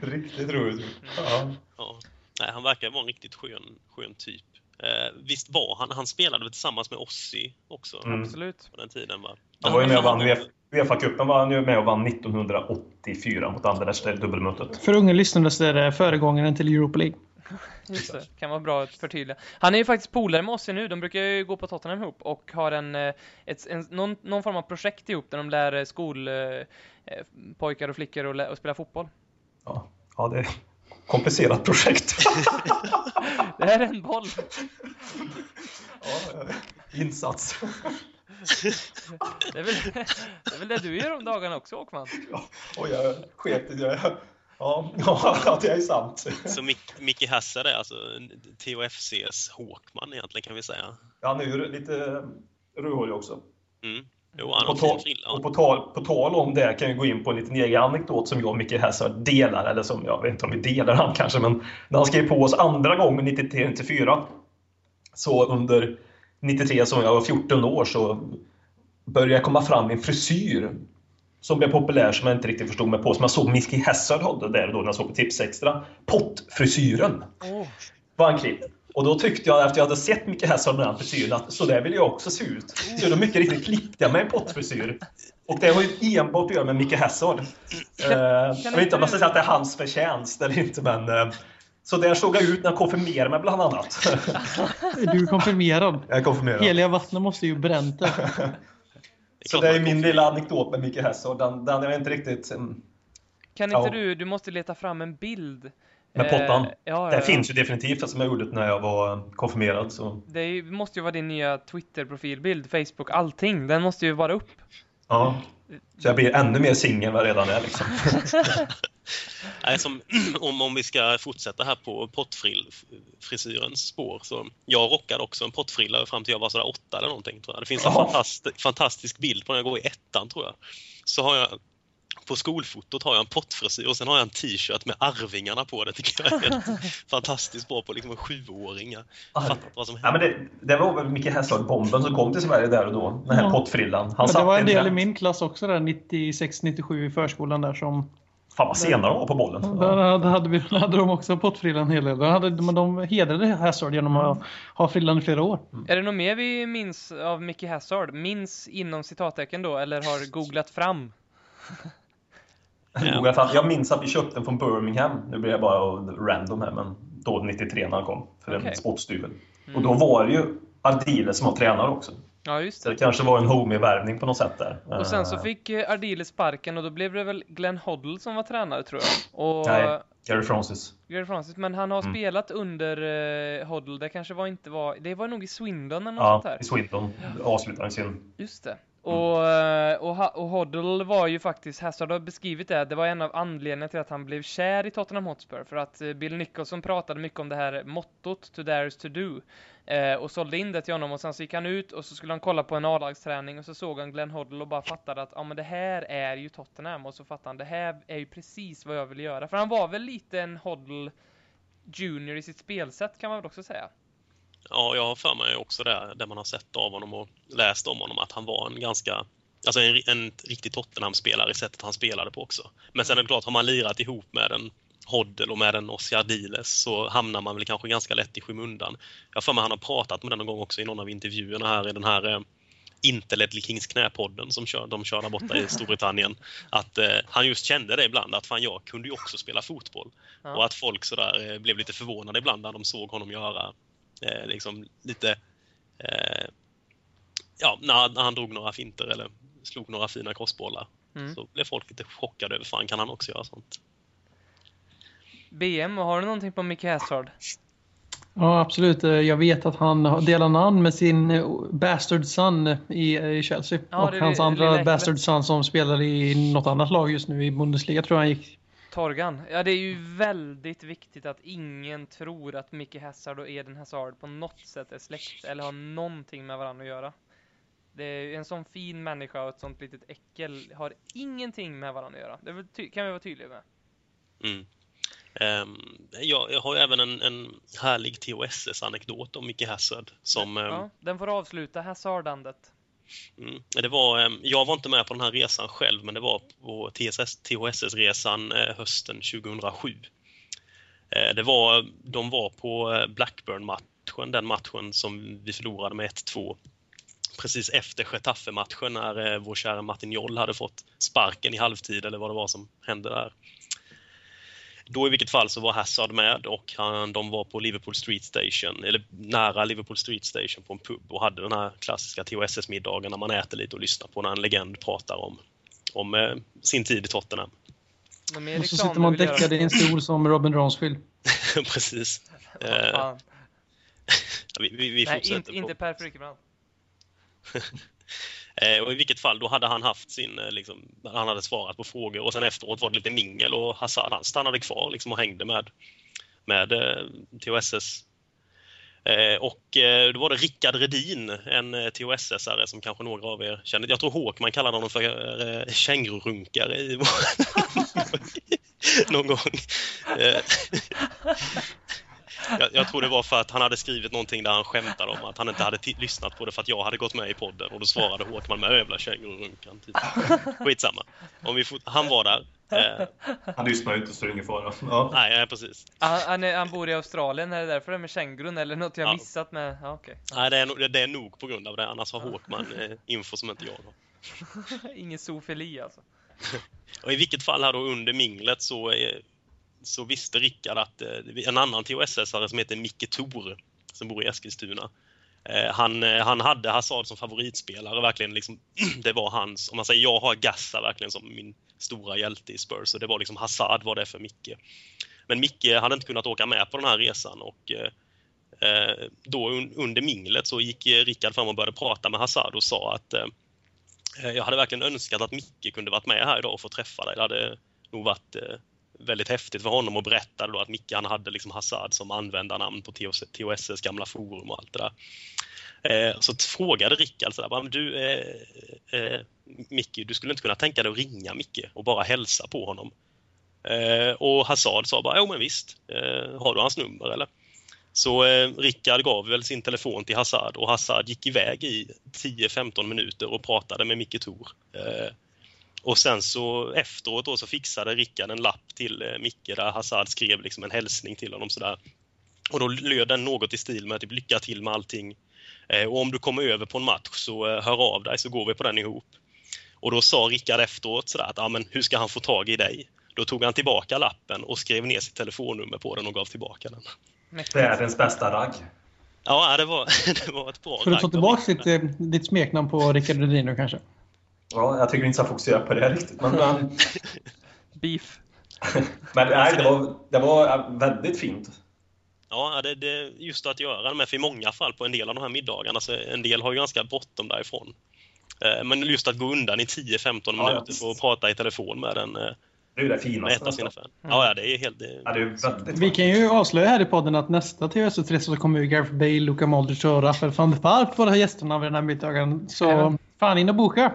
Riktigt roligt. Mm. Ja. ja. Nej, han verkar vara en riktigt skön, skön typ. Eh, visst var han, han spelade tillsammans med Ossi också? Mm. Absolut. På den tiden va? Han var ju med och vann Uefa-cupen var han ju med och vann 1984 mot Anderlecht, det dubbelmötet. För unga lyssnare så är det föregångaren till Europa League. Just det, kan vara bra att förtydliga. Han är ju faktiskt polare med oss nu, de brukar ju gå på Tottenham ihop och har en, eh, ett, en någon, någon, form av projekt ihop där de lär skolpojkar eh, och flickor att spela fotboll. Ja, ja det, komplicerat projekt. det här är en boll. Ja, insats. Det är, väl, det är väl det du gör om dagarna också, Åkman? Ja, och jag sket i det. Ja, ja, det är sant. Så Mick, Micke Hassar är alltså THFCs Håkman egentligen kan vi säga? Ja, han är ju lite rödhårig också. Mm. Jo, han på, tal, och på, tal, på tal om det kan jag gå in på en liten egen anekdot som jag och Micke Hässard delar, eller som jag vet inte om vi delar han kanske, men när han skrev på oss andra gången 93-94 så under 93 som jag var 14 år så började jag komma fram en frisyr som blev populär som jag inte riktigt förstod mig på, som jag såg Micke Hässard hade där då när jag såg på Tips Extra. Pottfrisyren oh. var han klippt. Och då tyckte jag, efter att jag hade sett Micke Hässard med den frisyren, att så där vill jag också se ut. Så då mycket riktigt klippte jag mig en pottfrisyr. Och det har ju enbart att göra med Micke Hässard. Uh, jag vet inte om jag ska säga att det är hans förtjänst eller inte, men uh, så där såg jag ut när jag konfirmerade mig bland annat. du är konfirmerad? Jag är konfirmerad. Heliga vattnet måste ju bränt det. Så det är min lilla anekdot med Micke Hässard. Den, den är inte riktigt... Um, kan inte ja. du, du måste leta fram en bild med pottan? Eh, ja, det ja, finns ju definitivt eftersom jag gjorde det när jag var konfirmerad. Så. Det måste ju vara din nya Twitter-profilbild, Facebook, allting. Den måste ju vara upp. Ja, så jag blir ännu mer singel än vad jag redan är liksom. Nej, som, om, om vi ska fortsätta här på pottfrisyrens spår så jag rockade också en pottfrilla fram till jag var sådär åtta eller någonting tror jag. Det finns en oh. fantastisk, fantastisk bild på när jag går i ettan tror jag. Så har jag på skolfotot har jag en pottfrisyr och sen har jag en t-shirt med Arvingarna på det tycker jag är fantastiskt bra på liksom en sjuåring. Jag fattar vad som Ja, men det, det var väl Micke Hässard-bomben som kom till Sverige där och då, den här ja. pottfrillan. Han det var en del i min klass också där, 96-97 i förskolan där som Fan vad sena de var på bollen. Där hade, vi, hade de också pottfrillan en hel del. Hade, de hedrade Hazard genom att ha frillan i flera år. Mm. Är det något mer vi minns av Mickey Hazard? Minns inom citattecken då, eller har googlat fram? Jag minns att vi köpte den från Birmingham. Nu blir jag bara random här, men då 93 när han kom. För okay. en spottstyvel. Mm. Och då var det ju Ardile som var tränare också. Ja, just det. Så det kanske var en homie-värvning på något sätt där. Och sen så eh. fick eh, Ardile sparken och då blev det väl Glenn Hoddle som var tränare tror jag. Och... Nej, Gary Francis. Gary Francis, men han har mm. spelat under uh, Hoddle. Det kanske var inte var... Det var nog i Swindon eller något ja, sånt här. i Swindon. Ja. Avslutade sin... Just det. Mm. Och, eh, och, och Hoddle var ju faktiskt, Hazard har beskrivit det, det var en av anledningarna till att han blev kär i Tottenham Hotspur. För att eh, Bill Nicholson pratade mycket om det här mottot, to dare is to do. Eh, och sålde in det till honom och sen så gick han ut och så skulle han kolla på en A-lagsträning och så såg han Glenn Hoddle och bara fattade att ja men det här är ju Tottenham och så fattade han det här är ju precis vad jag vill göra. För han var väl lite en Hoddle Junior i sitt spelsätt kan man väl också säga. Ja, jag har för mig också det, där man har sett av honom och läst om honom, att han var en ganska Alltså en, en riktig Tottenham-spelare i sättet han spelade på också. Men sen är det klart, har man lirat ihop med en Hoddle och med en Oscar Diles så hamnar man väl kanske ganska lätt i skymundan. Jag har för mig han har pratat med den någon gång också i någon av intervjuerna här i den här eh, inte Ledley Kings knäpodden som kör, de kör där borta i Storbritannien. Att eh, han just kände det ibland att fan jag kunde ju också spela fotboll. Ja. Och att folk sådär eh, blev lite förvånade ibland när de såg honom göra eh, liksom lite eh, ja, när, när, han drog några finter eller slog några fina crossbollar. Mm. Så blev folk lite chockade över fan kan han också göra sånt. BM, har du någonting på Mickey Hazard? Ja, absolut. Jag vet att han delar namn med sin eh, Bastard Son i, Chelsea. Ja, och hans andra Bastard Son som spelar i något annat lag just nu i Bundesliga tror jag han gick. Torgan. Ja, det är ju väldigt viktigt att ingen tror att Mickey Hazard och Eden Hazard på något sätt är släkt eller har någonting med varandra att göra. Det är en sån fin människa och ett sånt litet äckel har ingenting med varandra att göra. Det kan vi vara tydliga med. Mm. Um, jag, jag, har även en, en härlig TOSS-anekdot om Mickey Hazard. Som, ja, um, den får avsluta Hazardandet. Mm, det var, eh, jag var inte med på den här resan själv, men det var på THSS-resan eh, hösten 2007. Eh, det var, de var på Blackburn-matchen, den matchen som vi förlorade med 1-2 precis efter Getafe-matchen när vår kära Martin Joll hade fått sparken i halvtid eller vad det var som hände där. Då i vilket fall så var Hazard med och han, de var på Liverpool Street Station, eller nära Liverpool Street Station på en pub och hade den här klassiska TOSS-middagen när man äter lite och lyssnar på när en legend pratar om, om eh, sin tid i Tottenham. Och så sitter man däckad i en stol som Robin Ransfield. Precis. eh, vi, vi, vi Nej, inte, på. inte Per Frykebrand. Eh, och i vilket fall, då hade han haft sin, eh, liksom, han hade svarat på frågor och sen efteråt var det lite mingel och Hazard han stannade kvar liksom, och hängde med, med eh, THSS. Eh, och eh, då var det Rickard Redin, en eh, THSS-are som kanske några av er känner. Jag tror Håkman kallade honom för eh, kängururunkare i någon gång. Eh, jag, jag, tror det var för att han hade skrivit någonting där han skämtade om att han inte hade lyssnat på det för att jag hade gått med i podden och då svarade Håkman med övla kängururunkan. Typ. Skitsamma. Om vi han var där. Eh. Han lyssnar ju inte så det är ingen fara. Ja. Nej, nej, precis. Han, han, är, han, bor i Australien, är det därför det är med kängurun eller något jag ja. missat med? Ja, okay. Nej, det är, det är nog på grund av det. Annars har Håkman eh, info som inte jag har. Ingen zoofili alltså. och i vilket fall här då under minglet så så visste Rickard att eh, en annan THSS-are som heter Micke Thor som bor i Eskilstuna eh, han, eh, han hade Hazard som favoritspelare, verkligen liksom, det var hans, om man säger jag har Gassa verkligen som min stora hjälte i Spurs och det var liksom Hazard var det för Micke. Men Micke hade inte kunnat åka med på den här resan och eh, då under minglet så gick Rickard fram och började prata med Hazard och sa att eh, jag hade verkligen önskat att Micke kunde varit med här idag och få träffa dig. Det hade nog varit eh, väldigt häftigt för honom och berättade då att Micke han hade liksom Hazard som användarnamn på TOSS gamla forum och allt det där. Eh, så frågade Rickard sådär, alltså du eh, eh, Micke, du skulle inte kunna tänka dig att ringa Micke och bara hälsa på honom? Eh, och Hazard sa bara, jo men visst, eh, har du hans nummer eller? Så eh, Rickard gav väl sin telefon till Hazard och Hazard gick iväg i 10-15 minuter och pratade med Micke Thor. Eh, och sen så efteråt då så fixade Rickard en lapp till eh, Micke där Hazard skrev liksom en hälsning till honom sådär. Och då löd den något i stil med typ lycka till med allting. Eh, och om du kommer över på en match så eh, hör av dig så går vi på den ihop. Och då sa Rickard efteråt sådär att, ja men hur ska han få tag i dig? Då tog han tillbaka lappen och skrev ner sitt telefonnummer på den och gav tillbaka den. Världens bästa ragg. Ja, det var, det var ett bra Ska du ta tillbaka ditt, ditt smeknamn på Rickard Redin kanske? Ja, jag tycker inte så fokusera på det riktigt. Men, men... Beef. men nej, det var, det var väldigt fint. Ja, det, det just att göra det för i många fall på en del av de här middagarna, så en del har ju ganska bråttom därifrån. Eh, men just att gå undan i 10-15 ja, minuter för att prata i telefon med en eh, det är det finaste. Sina fan. Mm. Ja, det är helt... Det, ja, det är Vi kan ju avslöja här i podden att nästa TVS3 så kommer ju Gareth Bale, Luka Modric och Rafael van der Park vara gästerna vid den här middagen. Så mm. fan in och boka!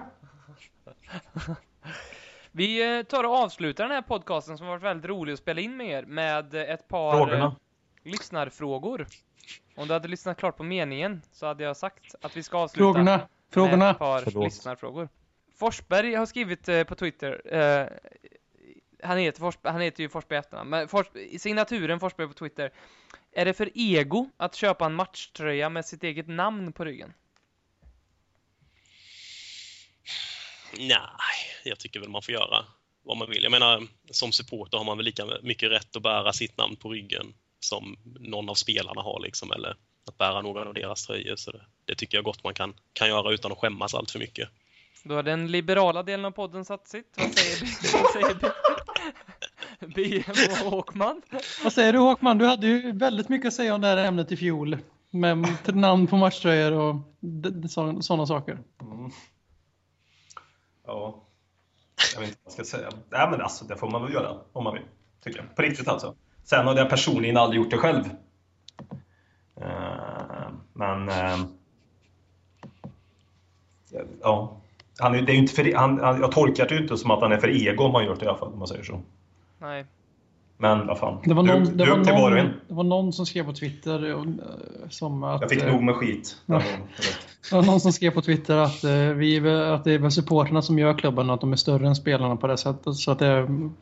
Vi eh, tar och avslutar den här podcasten som har varit väldigt rolig att spela in med er med ett par Frågorna. Eh, lyssnarfrågor. Om du hade lyssnat klart på meningen så hade jag sagt att vi ska avsluta Frågorna. Frågorna. med ett par Förlåt. lyssnarfrågor. Forsberg har skrivit eh, på Twitter eh, han, heter Forsberg, han heter ju Forsberg efternamn, men Fors, signaturen Forsberg på Twitter. Är det för ego att köpa en matchtröja med sitt eget namn på ryggen? Nej, jag tycker väl man får göra vad man vill. Jag menar, som supporter har man väl lika mycket rätt att bära sitt namn på ryggen som någon av spelarna har liksom, eller att bära någon av deras tröjor. Så det, det tycker jag gott man kan, kan göra utan att skämmas allt för mycket. Då har den liberala delen av podden satt sitt. Vad säger du? Vad säger du? BM och Håkman. Vad säger du Håkman? Du hade ju väldigt mycket att säga om det här ämnet i fjol. Med namn på matchtröjor och sådana saker. Ja, jag vet inte vad jag ska säga. Nej, men alltså, det får man väl göra om man vill. Tycker jag. På riktigt alltså. Sen har jag personligen aldrig gjort det själv. Uh, men... Uh, ja. Han, det är inte för, han, jag tolkar det ju inte som att han är för ego om man gör det i alla fall, om man säger så. Nej. Men vad fan. Det var någon, du, det var någon, det var någon som skrev på Twitter eh, som att... Jag fick nog med skit. Det var någon som skrev på Twitter att, eh, vi, att det är väl supporterna som gör klubben och att de är större än spelarna på det sättet. Så att det,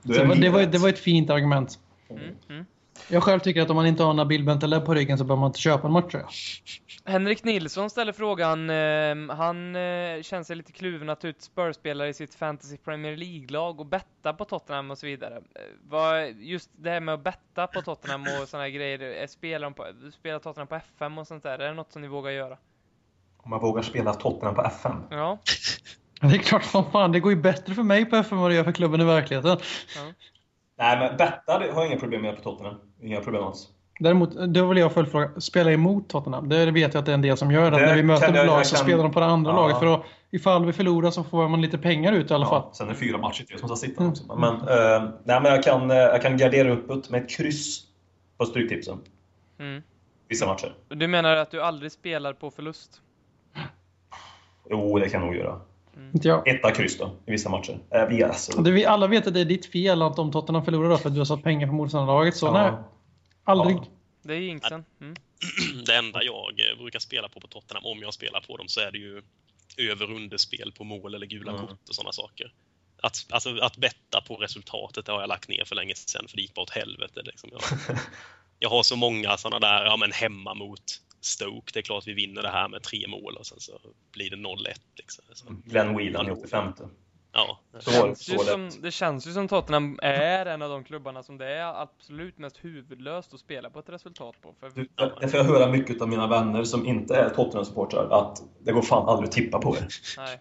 det, var, det, var, det var ett fint argument. Mm, mm. Jag själv tycker att om man inte har Nabil Bentaleb på ryggen så bör man inte köpa en matchtröja. Henrik Nilsson ställer frågan, eh, han eh, känner sig lite kluven att ut Spurs-spelare i sitt Fantasy Premier League-lag och betta på Tottenham och så vidare. Eh, vad, just det här med att betta på Tottenham och sådana grejer, spelar, på, spelar Tottenham på FM och sånt där, är det något som ni vågar göra? Om man vågar spela Tottenham på FM? Ja. Det är klart som fan, det går ju bättre för mig på FM än vad det gör för klubben i verkligheten. Ja. Nej, men betta har jag inga problem med på Tottenham. Inga problem alls. Däremot, då vill jag följdfråga, spela emot Tottenham. Det vet jag att det är en del som gör. Det, när vi möter jag, lag så kan... spelar de på det andra ja. laget. För då, ifall vi förlorar så får man lite pengar ut i alla fall. sen är det fyra matcher till som ska sitta mm. också. Men, uh, nej, men jag, kan, uh, jag kan gardera uppåt med ett kryss på Stryktipsen. Mm. vissa matcher. Du menar att du aldrig spelar på förlust? Jo, det kan jag nog göra. Inte jag. Etta kryss då, i vissa matcher. Äh, vi, alltså, vi alla vet att det är ditt fel att om Tottenham förlorar då för att du har satt pengar på motståndarlaget. Så Ja. nej, aldrig. Ja. Det är jinxen. Mm. Det enda jag eh, brukar spela på på Tottenham, om jag spelar på dem, så är det ju över underspel på mål eller gula Mm. kort och sådana saker. Att, alltså, att betta på resultatet det har jag lagt ner för länge sedan, för det gick bara åt helvete. Liksom. Jag, jag har så många sådana där, ja men hemma mot Stoke, det är klart vi vinner det här med tre mål och sen så blir det 0-1. Liksom. Glenn Whelan i 85. ja. Så det. känns ju som, det känns ju som Tottenham är en av de klubbarna som det är absolut mest huvudlöst att spela på ett resultat på. För Du, Det får jag höra mycket av mina vänner som inte är Tottenham-supportrar, att det går fan aldrig att tippa på er. Nej.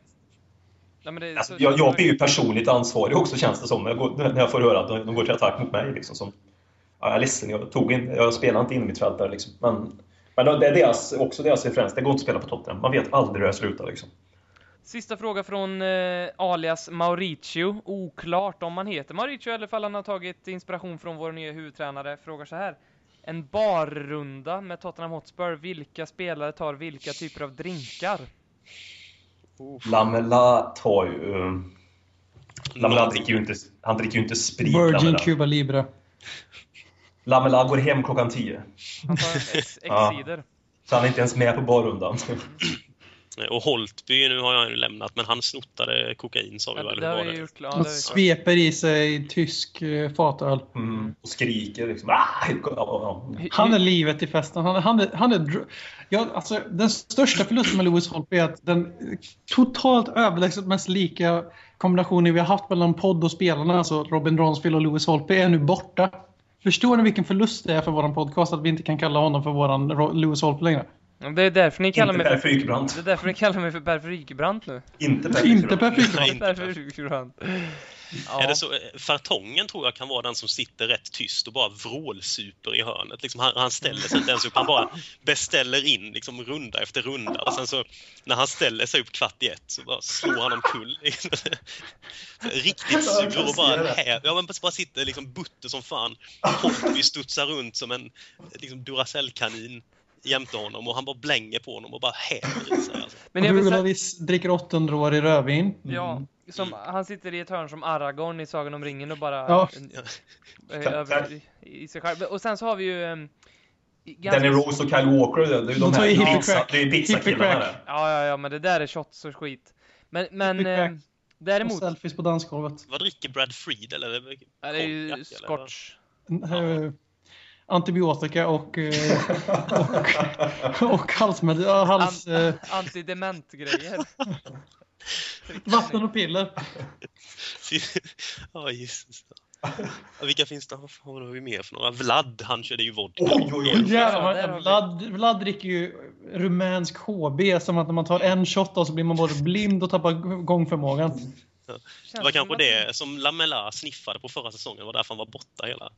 Nej, men det Alltså, så- jag, jag blir ju personligt ansvarig också känns det som, när jag, går, när jag får höra att de, de går till attack mot mig. Liksom, som, ja, jag är ledsen, jag, tog in, jag spelar inte in mitt fält där. Liksom. Men, men det är deras, också deras referens, det går inte att spela på Tottenham. Man vet aldrig hur det slutar. Liksom. Sista fråga från eh, alias Mauricio. Oklart om han heter Mauricio eller ifall han har tagit inspiration från vår nya huvudtränare. Frågar så här. En barrunda med Tottenham Hotspur. Vilka spelare tar vilka typer av drinkar? Lamela tar ju... Um, Lamela dricker ju inte, han dricker ju inte sprit. Virgin Lamela. Cuba Libre. Lamela går hem klockan 10. Han tar ex- Ja. Exider. Så han är inte ens med på barrundan. Och Holtby, nu har jag ju lämnat, men han snottade kokain sa vi Ja, väl? det Hur har var vi det? gjort. Ja, det Han sveper i sig tysk eh, fatöl. Mm, och skriker liksom. Ah! Han är livet i festen. Han är, han är, han är, ja, alltså, den största förlusten med Lewis Holtby är att den totalt överlägset mest lika kombinationen vi har haft mellan podd och spelarna, alltså Robin Ronsfield och Lewis Holtby, är nu borta. Förstår ni vilken förlust det är för våran podcast att vi inte kan kalla honom för våran Ro- Lewis Holtby längre? Det är därför ni kallar Inte mig Frykebrant. Det är därför ni kallar mig för Per Frykebrant nu. Inte Per Inte Frykebrant. Per Frykebrant. Frykebrant. Är Ja. det så, eh, Fartongen tror jag kan vara den som sitter rätt tyst och bara vrålsuper i hörnet. Liksom han, han ställer sig inte ens upp, han bara beställer in liksom runda efter runda. Och sen så när han ställer sig upp kvart i ett så bara slår han omkull. Riktigt sur och bara, här, ja, men bara sitter liksom butter som fan. Holtby studsar runt som en liksom Duracell-kanin jämte honom och han bara blänger på honom och bara häver i sig. Alltså. Men jag vill säga, dricker 800 år i rödvin. ja, som, han sitter i ett hörn som Aragorn i Sagan om ringen och bara Ja. eh, över i, i sig själv. Och sen så har vi ju ehm, ganska- Danny Rose och Kyle Walker, det är ju De här pizza, det är ju Hippie pizzakillarna crack. där. Ja, ja, ja, men det där är shots och skit. Men, men eh, back. Och däremot, selfies på dansgolvet. Vad dricker Brad Friedel? Eller, ja, det är ju scotch. Eh, Antibiotika och, eh, och, och halsmed, ja, hals, eh, Antidement-grejer. vatten och piller. Ja, Jesus. Ja, vilka finns det? Vad har vi mer för några? Vlad, han körde ju vodka. Oj, oj, oj. Jävlar. Vlad, Vlad dricker ju rumänsk HB som att när man tar en shot då så blir man både blind och tappar gångförmågan. Det var kanske det som Lamela sniffade på förra säsongen. Det var därför han var borta hela.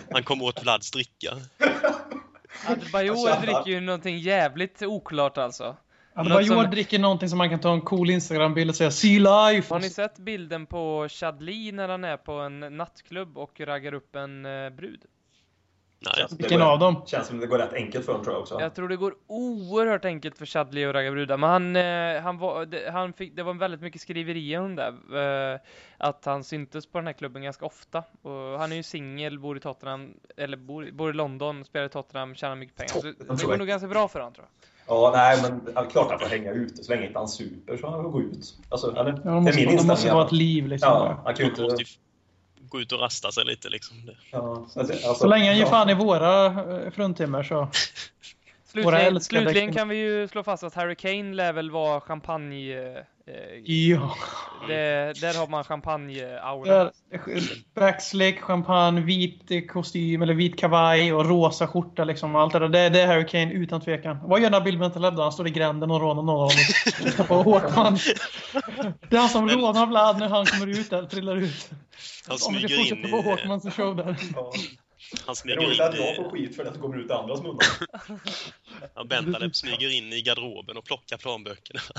Han kom åt Vlads dricka. Adebayor dricker ju någonting jävligt oklart alltså. Adebayor som- dricker någonting som man kan ta en cool Instagram-bild och säga See life! Har ni sett bilden på Chadli när han är på en nattklubb och raggar upp en eh, brud? Nej. Vilken av dem? Känns som det går rätt enkelt för honom tror jag också. Jag tror det går oerhört enkelt för Chadli att ragga brudar, men han, eh, han var, det, han fick, det var väldigt mycket skriverier om det. Eh, att han syntes på den här klubben ganska ofta. Och han är ju singel, bor i Tottenham, eller bor, bor i London, spelar i Tottenham, tjänar mycket pengar. Så det går nog ganska bra för honom tror jag. Ja, nej, men ja, klart han får hänga ute. Så länge inte han super så han får gå ut. Alltså, eller, Ja, det det är min det måste inställning. vara ett liv liksom. ja, han kan ju Han måste inte... gå ut och rasta sig lite liksom. Ja, alltså, Så länge han ger fan i våra eh, fruntimmer så... Slutligen, slutligen kan vi ju slå fast att Harry Kane lär väl vara champagne... Eh, Ja. det, där har man champagne-aura. Där, Backslick, champagne, vit eh, kostym eller vit kavaj och rosa skjorta liksom. Allt det där. Det, det är Harry Kane utan tvekan. Vad gör Nabil Bentaleb då? Han står i gränden och rånar någon av dem. på Håkman. Det är han som rånar Vlad när han kommer ut där, trillar ut. Han Om vi smyger in på i... Håkmans show där. Ja. Han Det smyger roligt att in jag får i... skit för att det kommer ut i andras munnar. Ja, Bentaleb smyger in i garderoben och plockar planböckerna.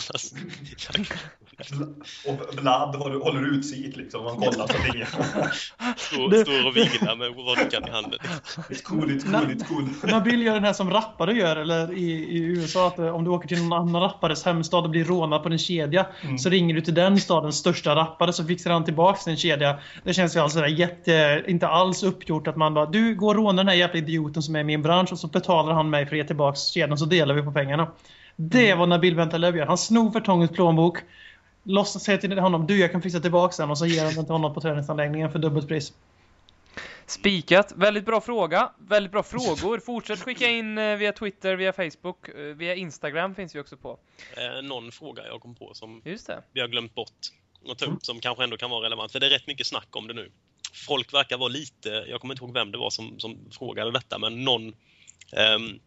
Och Vlad håller, håller utkik liksom. Han kollar så länge. Står, står och vilar med vodkan i handen. It's cool, it's cool, it's cool. Nabil gör den här som rappare gör eller i, i USA. Att eh, om du åker till någon annan rappares hemstad och blir rånad på en kedja. Mm. Så ringer du till den stadens största rappare så fixar han tillbaks din kedja. Det känns ju alltså jätte, inte alls uppgjort att man bara Du går och rånar den här jävla idioten som är i min bransch och så betalar han mig för att ge tillbaks kedjan så delar vi på pengarna. Det är vad Nabil Bentaleb gör. Han snor Vertongens plånbok. Låtsas säga till honom du jag kan fixa tillbaks den och så ger han den till honom på träningsanläggningen för dubbelt pris. Spikat. Väldigt bra fråga. Väldigt bra frågor. Fortsätt skicka in eh, via Twitter, via Facebook, eh, via Instagram finns vi också på. Eh, någon fråga jag kom på som Just det. vi har glömt bort att ta upp som kanske ändå kan vara relevant. För det är rätt mycket snack om det nu. Folk verkar vara lite, jag kommer inte ihåg vem det var som, som frågade detta, men någon ehm,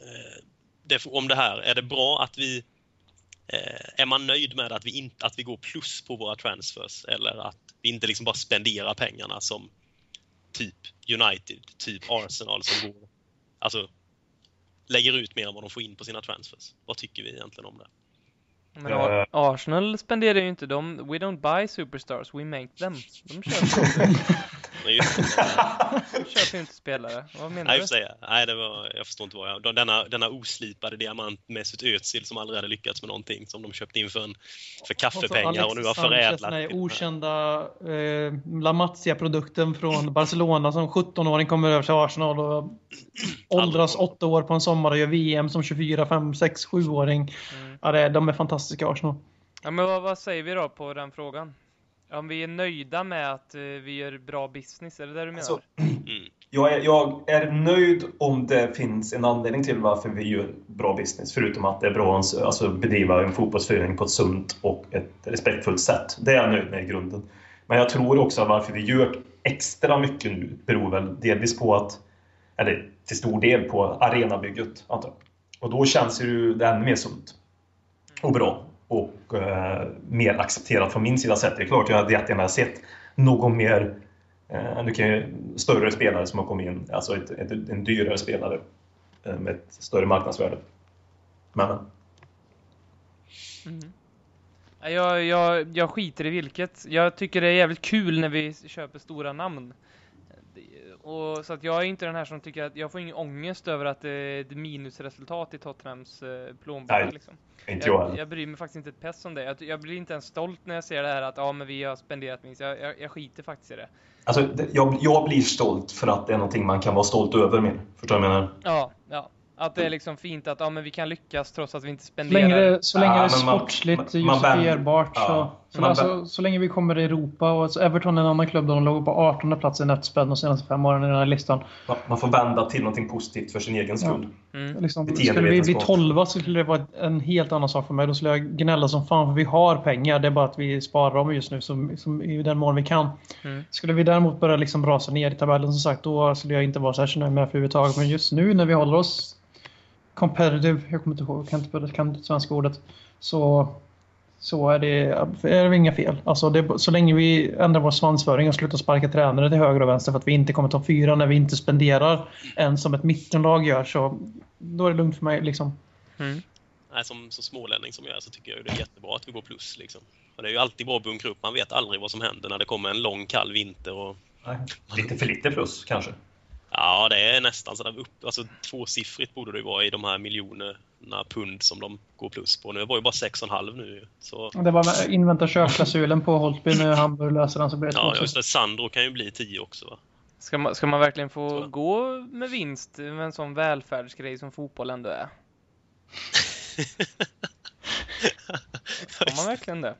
eh, det, om det här. Är det bra att vi eh, är man nöjd med att vi, in, att vi går plus på våra transfers eller att vi inte liksom bara spenderar pengarna som typ United, typ Arsenal som går, alltså lägger ut mer än vad de får in på sina transfers. Vad tycker vi egentligen om det? Men Ar- Arsenal spenderar ju inte de, we don't buy superstars, we make them. De köper de köper ju inte spelare. Vad menar nej, du? säga. nej det var, jag förstår inte vad jag... Denna, denna oslipade diamant Mesut Özil som aldrig hade lyckats med någonting som de köpte in för, en, för kaffepengar och nu har förädlat. Den här okända eh, La Mazzia-produkten från Barcelona som 17-åring kommer över till Arsenal och åldras åtta år på en sommar och gör VM som 24, 5, 6, 7-åring. Mm. Ja, det, de är fantastiska Arsenal. Ja, men vad, vad säger vi då på den frågan? Om vi är nöjda med att eh, vi gör bra business, är det det du menar? Alltså. Jag är, jag är nöjd om det finns en anledning till varför vi gör bra business. Förutom att det är bra att alltså, bedriva en fotbollsförening på ett sunt och ett respektfullt sätt. Det är jag nöjd med i grunden. Men jag tror också att varför vi gör extra mycket nu beror väl delvis på att, eller till stor del på arenabygget antar jag. Och då känns det ju det ännu mer sunt och bra och eh, mer accepterat från min sida sett. Det är klart jag hade jättegärna sett någon mer eh, du kan ju, större spelare som har kommit in, alltså ett, ett, en dyrare spelare eh, med ett större marknadsvärde. Men Mm. Jag, jag, jag skiter i vilket. Jag tycker det är jävligt kul när vi köper stora namn. Och, så att jag är inte den här som tycker att jag får ingen ångest över att det är ett minusresultat i Tottenhams eh, plånbok. Liksom. inte jag Jag, jag bryr mig faktiskt inte ett pess om det. Jag, jag blir inte ens stolt när jag ser det här att ja, men vi har spenderat minst. Jag, jag, jag skiter faktiskt i det. Alltså, det- jag, jag blir stolt för att det är någonting man kan vara stolt över mer. Förstår du vad jag menar? Ja, ja. Att det är liksom fint att ja, men vi kan lyckas trots att vi inte Så spenderar. länge det, så länge Ja, det är sportsligt man- man justifierbart så... ja. Så, alltså, så länge vi kommer i Europa och så Everton är en annan klubb där de låg på 18 plats i netspel de senaste fem åren i den här listan. Man, man får vända till någonting positivt för sin egen skull. Mm. Liksom, skulle vi bli 12 så skulle det vara en helt annan sak för mig. Då skulle jag gnälla som fan för vi har pengar. Det är bara att vi sparar dem just nu som, som i den mån vi kan. Mm. Skulle vi däremot börja liksom rasa ner i tabellen som sagt då skulle jag inte vara särskilt nöjd med det överhuvudtaget. Men just nu när vi håller oss competitive, jag kommer inte ihåg, jag kan inte, kan inte svenska ordet. Så, så är, det, är det inga fel. Alltså det, så länge vi ändrar vår svansföring och slutar sparka tränare till höger och vänster för att vi inte kommer topp fyra när vi inte spenderar än som ett mittenlag gör så då är det lugnt för mig liksom. Mm. Nej, som, som smålänning som jag är så tycker jag det är jättebra att vi går plus. Liksom. För det är ju alltid bra att bunkra upp. Man vet aldrig vad som händer när det kommer en lång kall vinter. Och, Nej, Lite för lite plus kanske. ja, det är nästan sådär upp, alltså tvåsiffrigt borde det vara i de här miljonerna pund som de går plus på. Nu var ju bara 6,5 nu så Det var invänta köpklausulen på Holtby när Hamburg löser den så blir det Ja, just det. Sandro kan ju bli 10 också va? Ska man, ska man verkligen få gå med vinst med en sån välfärdsgrej som fotboll ändå är? Ska man verkligen det?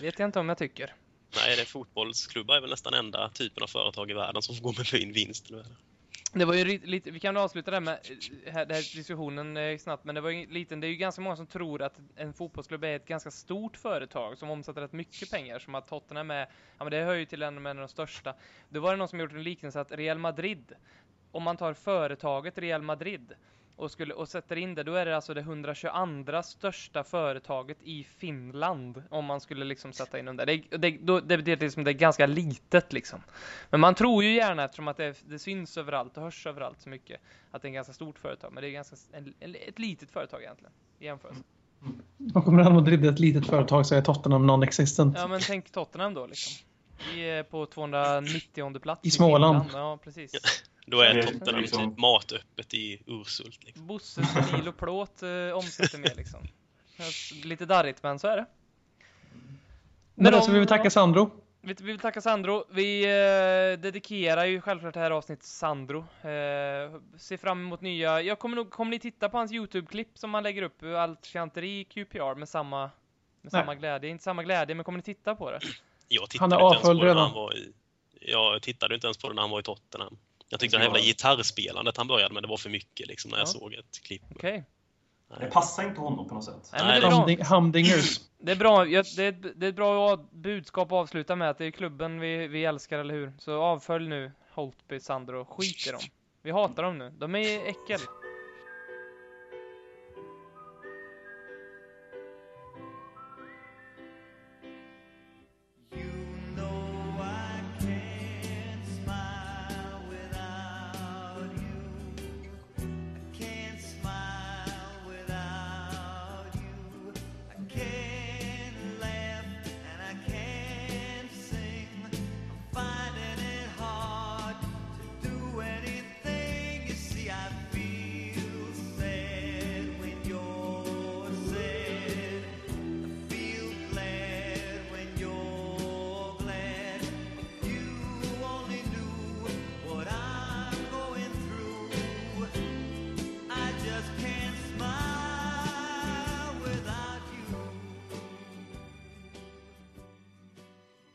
Vet jag inte om jag tycker. Nej, det är fotbollsklubbar är väl nästan enda typen av företag i världen som får gå med vinst nu. Det var ju lite, vi kan avsluta det med eh, här, den här diskussionen eh, snabbt, men det var ju liten, det är ju ganska många som tror att en fotbollsklubb är ett ganska stort företag som omsätter rätt mycket pengar, som att Tottenham är, ja men det hör ju till en av de största. Då var det någon som gjort en liknelse att Real Madrid, om man tar företaget Real Madrid och, skulle, och sätter in det, då är det alltså det 122 största företaget i Finland. Om man skulle liksom sätta in dem där. Det, det, då, det betyder liksom det är ganska litet liksom. Men man tror ju gärna, eftersom att det, det syns överallt och hörs överallt så mycket, att det är ett ganska stort företag. Men det är ganska, en, en, ett litet företag egentligen, i jämförelse. Och kommer Real Madrid ett litet företag så är Tottenham non-existent. Ja, men tänk Tottenham då liksom. Vi är på 290 plats i Småland. Finland. Ja, precis. Då är Tottenham liksom... typ matöppet i Ursult. Liksom. Bosse, stil och plåt eh, omsätter mer liksom. Lite darrigt, men så är det. Men då så vill vi tacka Sandro. Vi vill tacka Sandro. Vi eh, dedikerar ju självklart det här avsnittet till Sandro. Eh, ser fram emot nya... Jag kommer nog... Kommer ni titta på hans YouTube-klipp som han lägger upp? Allt chanteri QPR med samma... Med samma glädje. Inte samma glädje, men kommer ni titta på det? Jag tittade han är avföljd redan. Han var i, jag tittade inte ens på det när han var i Tottenham. Jag tyckte det jävla gitarrspelandet han började med, det var för mycket liksom när jag såg ett klipp. Okay. Det passar inte honom på något sätt. Nej, det är Humdingers. Det är bra. Det är, ett, det är ett bra budskap att avsluta med att det är klubben vi, vi älskar, eller hur? Så avfölj nu Holtby, Sandro. Skit i dem. Vi hatar dem nu. De är äckel.